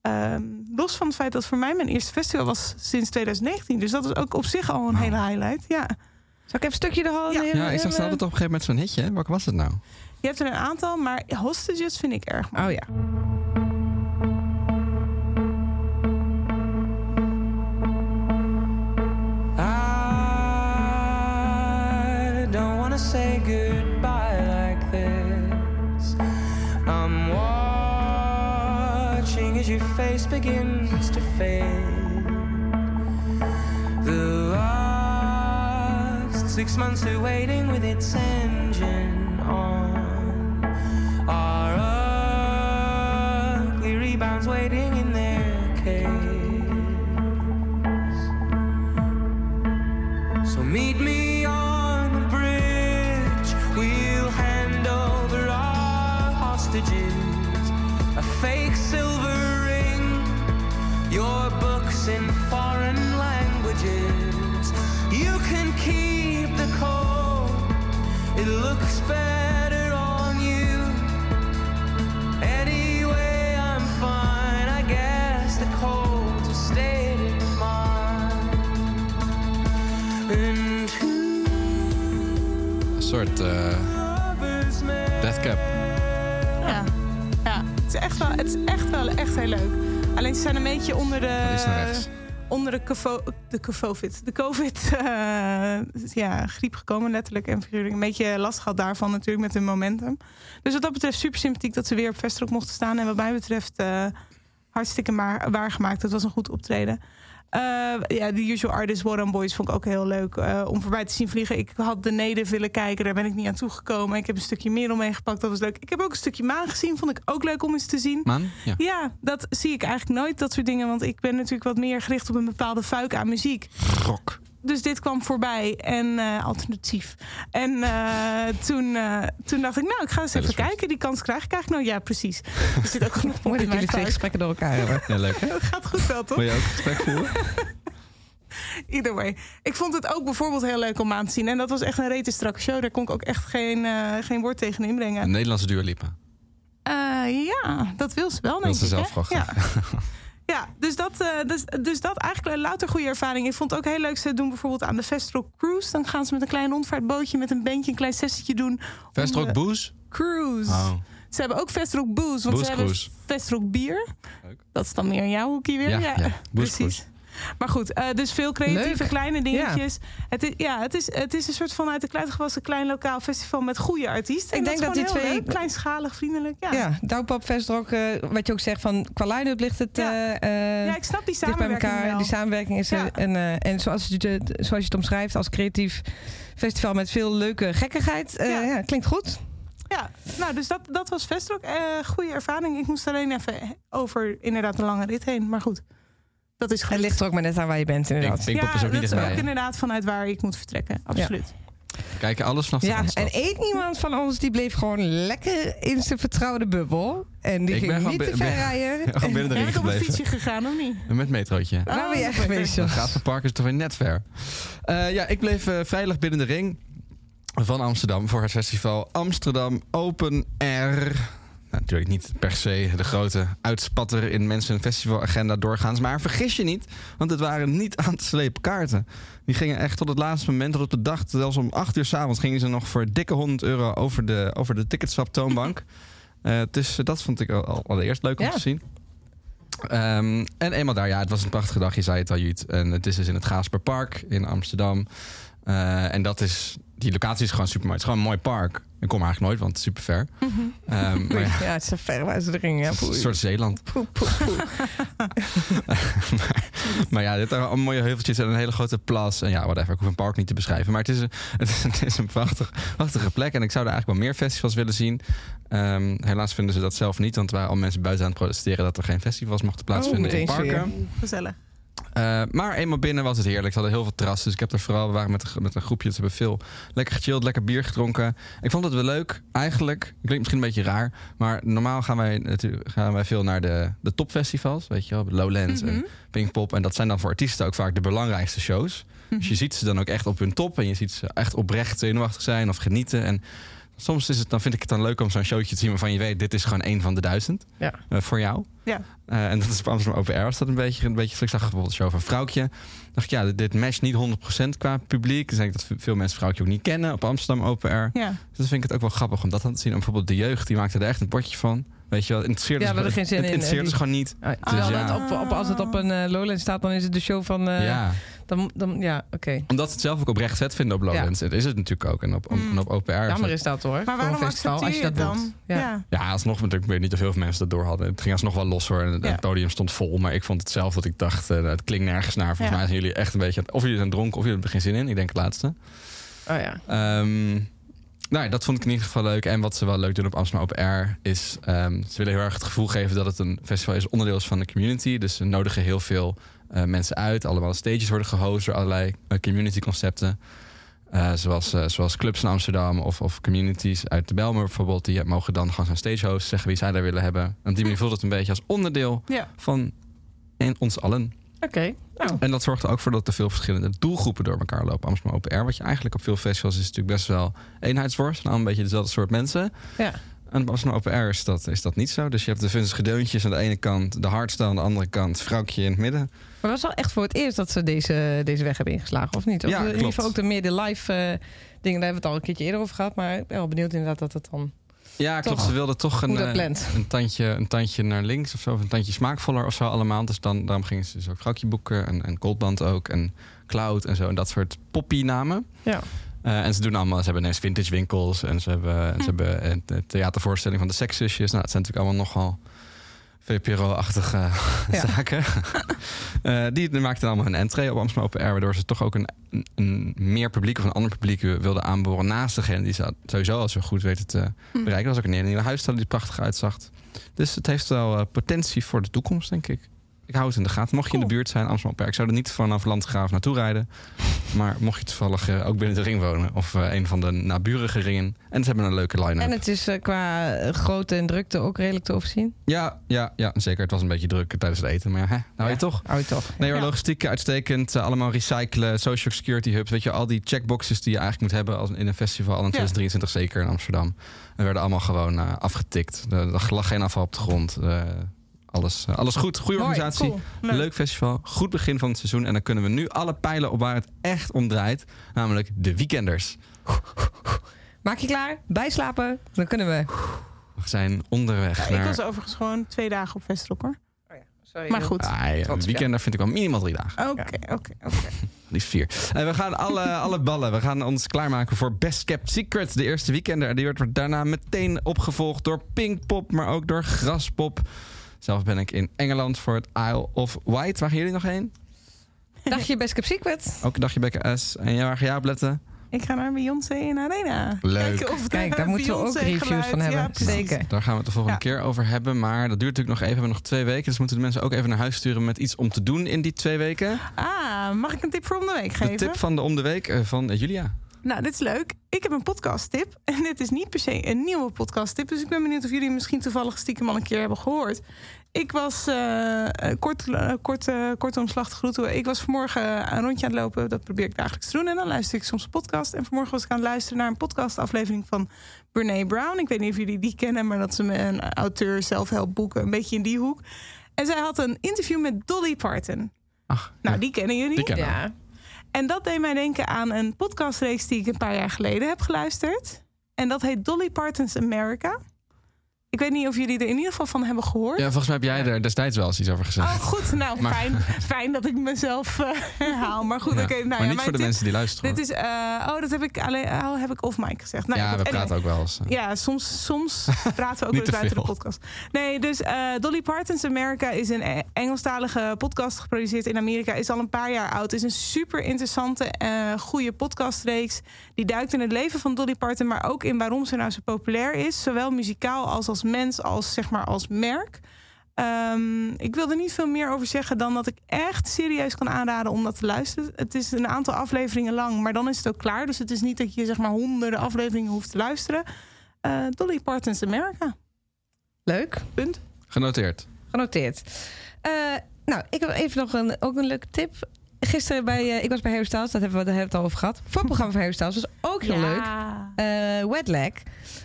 Ehm, los van het feit dat voor mij mijn eerste festival was sinds 2019. Dus dat is ook op zich al een hele highlight. Ja. Zal ik even een stukje de hal Ja. nemen? Ja, ik zag ze altijd op een gegeven moment zo'n hitje. Welke was het nou? Je hebt er een aantal, maar hostages vind ik erg mooi. Oh ja. Goodbye like this. I'm watching as your face begins to fade. The last six months of waiting with its engine on are your books in foreign languages. You can keep the cold, it looks better on you. Anyway, I'm fine, I guess the cold's a state of mind. And who Een soort eh loves me? death cap. Ja, ja. Het, is echt wel, het is echt wel echt heel leuk. Alleen ze zijn een beetje onder de... Onder de, covo, de COVID. De COVID [laughs] eh, ja, griep gekomen, letterlijk en figuurlijk. Een beetje last gehad daarvan natuurlijk met hun momentum. Dus wat dat betreft super sympathiek dat ze weer op Vestrock mochten staan. En wat mij betreft eh, hartstikke maar, waargemaakt. Het was een goed optreden. Eh, ja, de Usual Artist War on Boys vond ik ook heel leuk eh, om voorbij te zien vliegen. Ik had de Neder willen kijken, daar ben ik niet aan toegekomen. Ik heb een stukje Merel meegepakt, dat was leuk. Ik heb ook een stukje Maan gezien, vond ik ook leuk om eens te zien. Man? Ja. Ja, dat zie ik eigenlijk nooit, dat soort dingen. Want ik ben natuurlijk wat meer gericht op een bepaalde fuik aan muziek. Rock. Dus dit kwam voorbij en eh, alternatief. En eh, toen, eh, toen dacht ik, nou, ik ga eens even kijken. Die kans krijg ik eigenlijk nooit. Ja, precies. [laughs] Er zit ook nog Mooi dat jullie twee gesprekken door elkaar hebben. Ja, leuk. Dat [laughs] gaat goed wel, toch? Wil je ook een gesprek voeren? [laughs] Either way. Ik vond het ook bijvoorbeeld heel leuk om aan te zien. En dat was echt een rete strakke show. Daar kon ik ook echt geen, eh, geen woord tegen inbrengen. Een Nederlandse. Eh, ja, dat wil ze wel, denk ze ik, zelf hè? wel graag. Ja. Ja, dus dat, eh, dus, dus dat eigenlijk een louter goede ervaring. Ik vond het ook heel leuk. Ze doen bijvoorbeeld aan de Vestrock Cruise. Dan gaan ze met een klein rondvaartbootje met een bandje een klein sessietje doen. om Vestrock Booze? Cruise. Oh. Ze hebben ook Vestrock Booze. Want ze hebben. Vestrock Bier. Leuk. Dat is dan meer in jouw hoekje weer. Ja, ja. Booze precies. Maar goed, eh, dus veel creatieve Leuk. kleine dingetjes. Het, is, ja, het, is, het is een soort van uit de kluit gewassen klein lokaal festival met goede artiesten. Ik En denk is dat die twee- leuk. Kleinschalig, vriendelijk. Ja. Ja, Douwpop Vestrock, eh wat je ook zegt van qua line-up ligt het Ja. eh, Ja, ik snap die dicht bij samenwerking elkaar. wel. Die samenwerking is er. Ja. En, en zoals, je, het- zoals je het omschrijft als creatief festival met veel leuke gekkigheid. Ja. ja. klinkt goed. Ja, nou, dus dat, dat was Vestrock. Goede ervaring. Ik moest alleen even over inderdaad een lange rit heen. Maar goed, dat is Het goed. ligt er ook maar net aan waar je bent inderdaad. Pinkpop ja, is ook niet dat is ook inderdaad vanuit waar ik moet vertrekken. Absoluut. Kijken alles vanaf Ja, en één iemand van ons die bleef gewoon lekker in zijn vertrouwde bubbel. En die Ik ben ging niet te ver [laughs] ben- rijden. Ring bent op een fietsje gegaan, of niet? Met metrootje. Ben je Oh, echt dat geweest, gaat van park is toch weer net ver. Eh, ja, ik bleef eh, veilig binnen de ring van Amsterdam voor het festival Amsterdam Open Air. Nou, natuurlijk niet per se de grote uitspatter in mensen festivalagenda doorgaans. Maar vergis je niet, want het waren niet aan te slepen kaarten. Die gingen echt tot het laatste moment, tot op de dag, zelfs om 8 uur s'avonds, gingen ze nog voor dikke 100 euro over de, over de ticketswap toonbank. [laughs] Eh, dus dat vond ik al, al allereerst leuk om Ja. te zien. Ehm, en eenmaal daar, ja, het was een prachtige dag, je zei het al, Jut. En het is dus in het Gaasperpark in Amsterdam. Eh, en dat is, die locatie is gewoon super mooi. Het is gewoon een mooi park. Ik kom eigenlijk nooit, want het is super ver. Ehm, [laughs] maar ja, Ja, het is zo ver waar ze de ring. Ja, het is een soort Zeeland. [laughs] [laughs] maar, maar ja, dit zijn allemaal mooie heuveltjes en een hele grote plas. En ja, whatever, ik hoef een park niet te beschrijven. Maar het is een, het is, het is een prachtig, prachtige plek. En ik zou er eigenlijk wel meer festivals willen zien. Ehm, helaas vinden ze dat zelf niet. Want er waren al mensen buiten aan het protesteren... dat er geen festivals mochten plaatsvinden Oh, in parken. Gezellig. Eh, maar eenmaal binnen was het heerlijk. Ze hadden heel veel terrassen. Dus ik heb er vooral, we waren met, een- met een groepje. Dus we hebben veel lekker gechilled, lekker bier gedronken. Ik vond het wel leuk, eigenlijk. Klinkt misschien een beetje raar. Maar normaal gaan wij, natuurlijk, gaan wij veel naar de, de topfestivals. Weet je wel, Lowlands Mhm. en Pinkpop. En dat zijn dan voor artiesten ook vaak de belangrijkste shows. Dus je ziet ze dan ook echt op hun top. En je ziet ze echt oprecht zenuwachtig zijn of genieten. En soms is het, dan vind ik het dan leuk om zo'n showtje te zien... waarvan je weet, dit is gewoon één van de duizend Ja. eh, voor jou. Ja. Eh, en dat is op Amsterdam Open Air was dat een beetje. Een beetje ik zag bijvoorbeeld een show van Vrouwtje. dacht ik, ja, dit, dit matcht niet 100% qua publiek. Dus denk ik dat veel mensen Vrouwtje ook niet kennen op Amsterdam Open Air. Ja. Dus dan vind ik het ook wel grappig om dat aan te zien. En bijvoorbeeld de jeugd, die maakte er echt een potje van. Weet je wel, het interesseerde Ja, gewoon- geen zin het in, eh, ze gewoon niet. Ah, ja. dat op, op, als het op een eh, Lowland staat, dan is het de show van... ja, Dan, dan, ja, oké. omdat ze het zelf ook oprecht vet vinden op Lowlands. Dat is het natuurlijk ook. En op, op- en op Open Air. is Jammer is dat hoor. Maar waarom festival, accepteer je als het dat dan? doet. Ja. Ja, alsnog, ik weet niet of heel veel mensen dat door hadden. Het ging alsnog wel los hoor. En het Ja. podium stond vol. Maar ik vond het zelf dat ik dacht, eh, het klinkt nergens naar. Volgens Ja. mij zijn jullie echt een beetje... Of jullie zijn dronken of jullie hebben er geen zin in. Ik denk het laatste. Oh ja. Ehm, nou, ja, dat vond ik in ieder geval leuk. En wat ze wel leuk doen op Amsterdam Open Air is... ehm, ze willen heel erg het gevoel geven dat het een festival is, onderdeel is van de community. Dus ze nodigen heel veel mensen uit. Allemaal stages worden gehost door allerlei eh, community concepten. Eh, zoals, eh, zoals clubs in Amsterdam of, of communities uit de Belmer bijvoorbeeld. Die mogen dan gewoon zijn stagehost zeggen wie zij daar willen hebben. En op die manier voelt het een beetje als onderdeel Ja. van en ons allen. Oké. Nou, En dat zorgt er ook voor dat er veel verschillende doelgroepen door elkaar lopen. Amsterdam Open Air, wat je eigenlijk op veel festivals is natuurlijk best wel eenheidsworst. Nou, een beetje dezelfde soort mensen. ja. En op Amsterdam Open Air is dat, is dat niet zo. Dus je hebt de vunzige deuntjes aan de ene kant, de hardstyle aan de andere kant, vrouwtje in het midden. Maar dat was wel echt voor het eerst dat ze deze, deze weg hebben ingeslagen, of niet? Of Ja, in ieder geval ook de meer de live eh, dingen, daar hebben we het al een keertje eerder over gehad. Maar ik ben wel benieuwd inderdaad dat het dan... Ja, klopt. Ze wilden toch een, eh, een, tandje, een tandje naar links of zo. Of een tandje smaakvoller of zo allemaal. Dus dan, daarom gingen ze dus ook vrouwtje boeken en, en Goldband ook. En Cloud en zo. En dat soort poppy namen. Ja. Eh, en ze doen allemaal, ze hebben ineens vintage winkels en ze hebben, en ze hebben een theatervoorstelling van de sekszusjes. Nou, dat zijn natuurlijk allemaal nogal VPRO-achtige Ja. zaken. [laughs] Eh, die maakten allemaal een entree op Amsterdam Open Air, waardoor ze toch ook een, een, een meer publiek of een ander publiek wilden aanboren naast degene die ze sowieso al zo goed weten te bereiken. Dat was ook een hele nieuwe huisstijl die prachtig uitzag. Dus het heeft wel eh, potentie voor de toekomst, denk ik. Ik hou het in de gaten. Mocht je in de buurt zijn, Amsterdam Open Air, ik zou er niet vanaf Landgraaf naartoe rijden. Maar mocht je toevallig eh, ook binnen de ring wonen of eh, een van de naburige ringen. En ze hebben een leuke line-up. En het is eh, qua grootte en drukte ook redelijk te overzien. Ja, ja, ja, zeker. Het was een beetje druk tijdens het eten. Maar ja, hè, nou je toch. Hou je toch. Nee hoor, Ja. logistiek uitstekend. Allemaal recyclen, social security hubs. Weet je, al die checkboxes die je eigenlijk moet hebben als in een festival. Al in 2023 zeker in Amsterdam. En werden allemaal gewoon afgetikt. Er er lag geen afval op de grond. Eh, alles, eh, alles goed. Goede Mooi, organisatie. Cool. Leuk. Leuk festival. Goed begin van het seizoen. En dan kunnen we nu alle pijlen op waar het echt om draait. Namelijk de weekenders. Maak je klaar? Bijslapen? Dan kunnen we. We zijn onderweg Ja, ik naar... was overigens gewoon twee dagen op Vestrock hoor. Sorry, Maar goed. Ah, ja, Trots, een weekender vind ik wel minimaal drie dagen. Oké, oké, oké. [laughs] Liefst vier. En we gaan alle, alle ballen. We gaan ons klaarmaken voor Best Kept Secret. De eerste weekender. En die wordt daarna meteen opgevolgd door Pinkpop, maar ook door Graspop. Zelf ben ik in Engeland voor het Isle of Wight. Waar gaan jullie nog heen? Dacht je Best Kept Secret? Ook een dagje Bekke S. En jij, waar ga jij op letten? Ik ga naar Beyoncé in Arena. Leuk. Kijken of de Kijk, daar moeten we ook reviews geluid- van hebben. Ja, precies. Zeker. Daar gaan we het de volgende Ja. keer over hebben. Maar dat duurt natuurlijk nog even. We hebben nog twee weken. Dus moeten de mensen ook even naar huis sturen met iets om te doen in die twee weken. Ah, mag ik een tip voor om de week De geven? tip van de om de week eh, van eh, Julia. Nou, dit is leuk. Ik heb een podcasttip. En dit is niet per se een nieuwe podcasttip. Dus ik ben benieuwd of jullie misschien toevallig stiekem al een keer hebben gehoord. Ik was, eh, eh, kort, eh, kort, eh, kort omslag groeten. Ik was vanmorgen een rondje aan het lopen. Dat probeer ik dagelijks te doen. En dan luister ik soms een podcast. En vanmorgen was ik aan het luisteren naar een podcastaflevering van Brene Brown. Ik weet niet of jullie die kennen, maar dat is een, een auteur, zelfhelpboeken. Een beetje in die hoek. En zij had een interview met Dolly Parton. Ach, Nou, ja, die kennen jullie. die kennen. Ja. En dat deed mij denken aan een podcastreeks die ik een paar jaar geleden heb geluisterd. En dat heet Dolly Parton's America. Ik weet niet of jullie er in ieder geval van hebben gehoord. Ja, volgens mij heb jij er destijds wel eens iets over gezegd. Oh, goed. [laughs] Nou, Maar- fijn, fijn dat ik mezelf eh, herhaal. Maar goed, Ja. oké. nou maar ja, niet voor de tip- mensen die luisteren. Dit hoor. is, eh, oh, dat heb ik alleen, oh, heb ik off mic gezegd. Nou, ja, goed, we praten ook wel eens. eh. Ja, soms, soms [laughs] praten we ook wel eens buiten de podcast. Nee, dus Dolly Parton's America is een E- Engelstalige podcast geproduceerd in Amerika. Is al een paar jaar oud. Is een super interessante, goede podcastreeks. Die duikt in het leven van Dolly Parton, maar ook in waarom ze nou zo populair is. Zowel muzikaal als als mens, als zeg maar als merk. Ehm, ik wil er niet veel meer over zeggen dan dat ik echt serieus kan aanraden om dat te luisteren. Het is een aantal afleveringen lang, maar dan is het ook klaar. Dus het is niet dat je zeg maar honderden afleveringen hoeft te luisteren. Eh, Dolly Parton's America. Leuk. Punt. Genoteerd. Genoteerd. Eh, nou, ik heb even nog een, ook een leuke tip. Gisteren bij, eh, ik was bij Harry Styles, dat hebben we, daar hebben we het al over gehad. Voorprogramma van Harry Styles was ook heel leuk. Wet.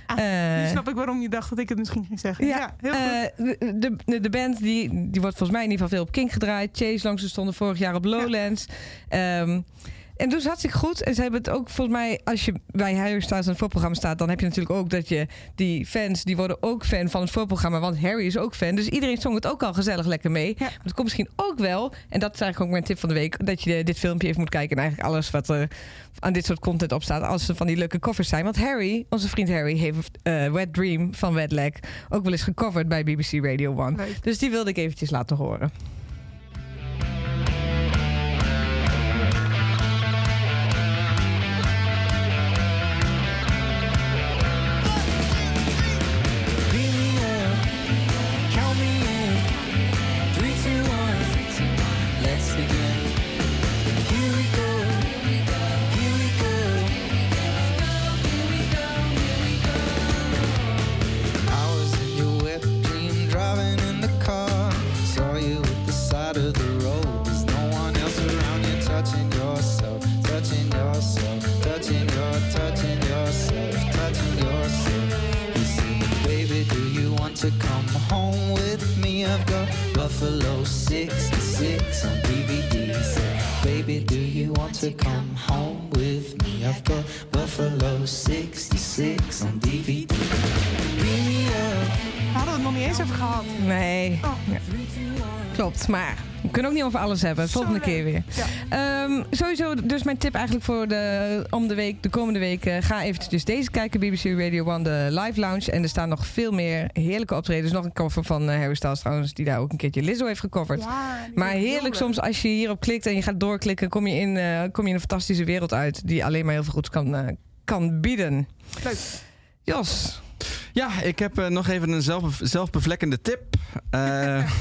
Ah, Eh, nu snap ik waarom je dacht dat ik het misschien ging zeggen. Ja, heel goed. de, de, de band die, die wordt volgens mij in ieder geval veel op King gedraaid. Chase langs ze stonden vorig jaar op Lowlands. Ehm, en dus hartstikke goed. En ze hebben het ook volgens mij, als je bij Harry Styles in het voorprogramma staat, dan heb je natuurlijk ook dat je die fans, die worden ook fan van het voorprogramma, want Harry is ook fan. Dus iedereen zong het ook al gezellig lekker mee. Ja. Maar het komt misschien ook wel, en dat is eigenlijk ook mijn tip van de week, dat je dit filmpje even moet kijken en eigenlijk alles wat er aan dit soort content op staat, als ze van die leuke covers zijn. Want Harry, onze vriend Harry, heeft eh, Wet Dream van Wet Leg ook wel eens gecoverd bij BBC Radio 1. Leuk. Dus die wilde ik eventjes laten horen. Maar we kunnen ook niet over alles hebben. Volgende keer weer. Ja. Ehm, sowieso, dus mijn tip eigenlijk voor de, om de week, de komende week. ga eventjes dus deze kijken, BBC Radio 1, de live lounge. En er staan nog veel meer heerlijke optredens. Nog een cover van eh, Harry Styles trouwens, die daar ook een keertje Lizzo heeft gecoverd. Ja, Maar heerlijk soms als je hierop klikt en je gaat doorklikken, kom je in, eh, kom je in een fantastische wereld uit. Die alleen maar heel veel goeds kan, eh, kan bieden. Leuk. Jos. Ja, ik heb eh, nog even een zelf, zelfbevlekkende tip. Eh, [laughs]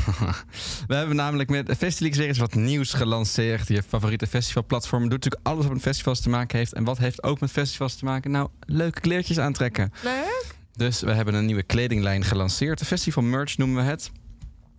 we hebben namelijk met Festilix weer eens wat nieuws gelanceerd. Je favoriete festivalplatform doet natuurlijk alles wat met festivals te maken heeft. En wat heeft ook met festivals te maken? Nou, leuke kleertjes aantrekken. Leuk. Dus we hebben een nieuwe kledinglijn gelanceerd. De festival merch noemen we het.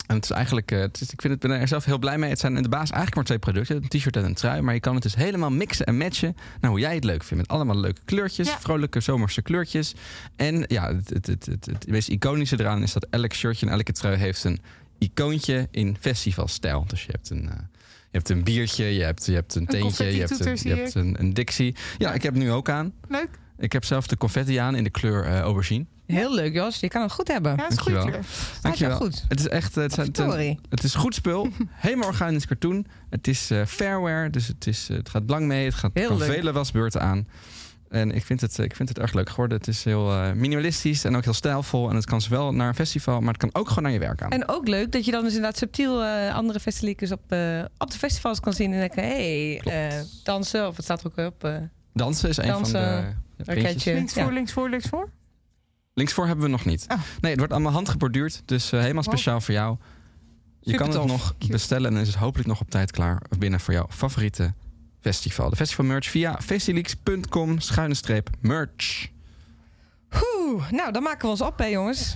En het is eigenlijk, eh, het is, ik vind het, ben er zelf heel blij mee. Het zijn in de baas eigenlijk maar twee producten: een t-shirt en een trui. Maar je kan het dus helemaal mixen en matchen. Nou, hoe jij het leuk vindt. Met allemaal leuke kleurtjes, Ja. vrolijke zomerse kleurtjes. En ja, het, het, het, het, het meest iconische eraan is dat elk shirtje en elke trui heeft een icoontje in festivalstijl. Dus je hebt een. eh, je hebt een biertje, je hebt, je hebt een teentje, je hebt, een, je hebt een, een Dixie. Ja, ik heb nu ook aan. Leuk. Ik heb zelf de confetti aan in de kleur eh, aubergine. Heel leuk, Jos. Je kan het goed hebben. Ja, dat is een goede Dankjewel. goed. Het is echt het, zijn- het, zijn- het is goed spul. [laughs] Helemaal organisch cartoon. Het is eh, fairwear, dus het, is, eh, het gaat lang mee. Het gaat Heel kan leuk. vele wasbeurten aan. En ik vind, het, eh, ik vind het erg leuk geworden. Het is heel eh, minimalistisch en ook heel stijlvol. En het kan zowel naar een festival, maar het kan ook gewoon naar je werk aan. En ook leuk dat je dan dus inderdaad subtiel eh, andere festivalikers op, eh, op de festivals kan zien. En denken, hé, hey, dansen. Of het staat er ook op. eh, Dansen is een van de raketje. Links Ja. voor, links voor, links voor. Linksvoor hebben we nog niet. Oh. Nee, het wordt allemaal handgeborduurd. Dus eh, helemaal Wow. speciaal voor jou. Je kan het nog bestellen en dan is het hopelijk nog op tijd klaar binnen voor jouw favoriete festival. De festival merch via festileaks.com schuine streep merch. Oeh, nou, dan maken we ons op, hè, jongens.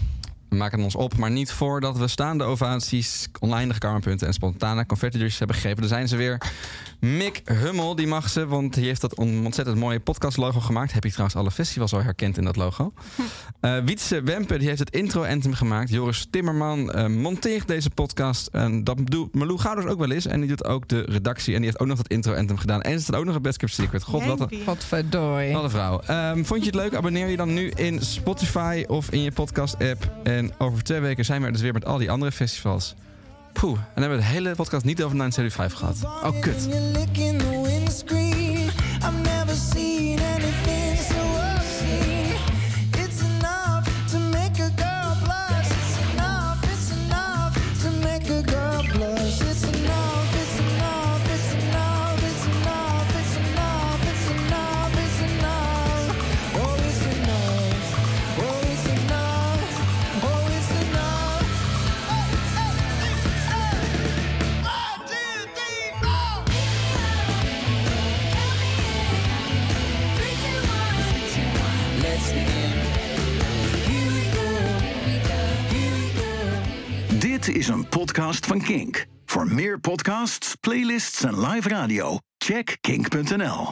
We maken ons op, maar niet voordat we staande ovaties, oneindige karmapunten en spontane confetti hebben gegeven. Er zijn ze weer. Mick Hummel, die mag ze, want die heeft dat on- ontzettend mooie podcastlogo gemaakt. Heb je trouwens alle festivals al herkend in dat logo. [laughs] Eh Wietse Wempe, die heeft het intro-anthem gemaakt. Joris Timmerman eh, monteert deze podcast. En dat doet Malou Gouders ook wel eens. En die doet ook de redactie. En die heeft ook nog het intro-anthem gedaan. En er staat ook nog een Best Kept Secret. God, wat een, Jeempie. Godverdorie. wat een vrouw. Ehm, vond je het leuk? Abonneer je dan nu in Spotify of in je podcast-app. En over twee weken zijn we dus weer met al die andere festivals. Poeh, en dan hebben we de hele podcast niet over 975 gehad. Oh, kut. Dit is een podcast van Kink. Voor meer podcasts, playlists en live radio, check kink.nl.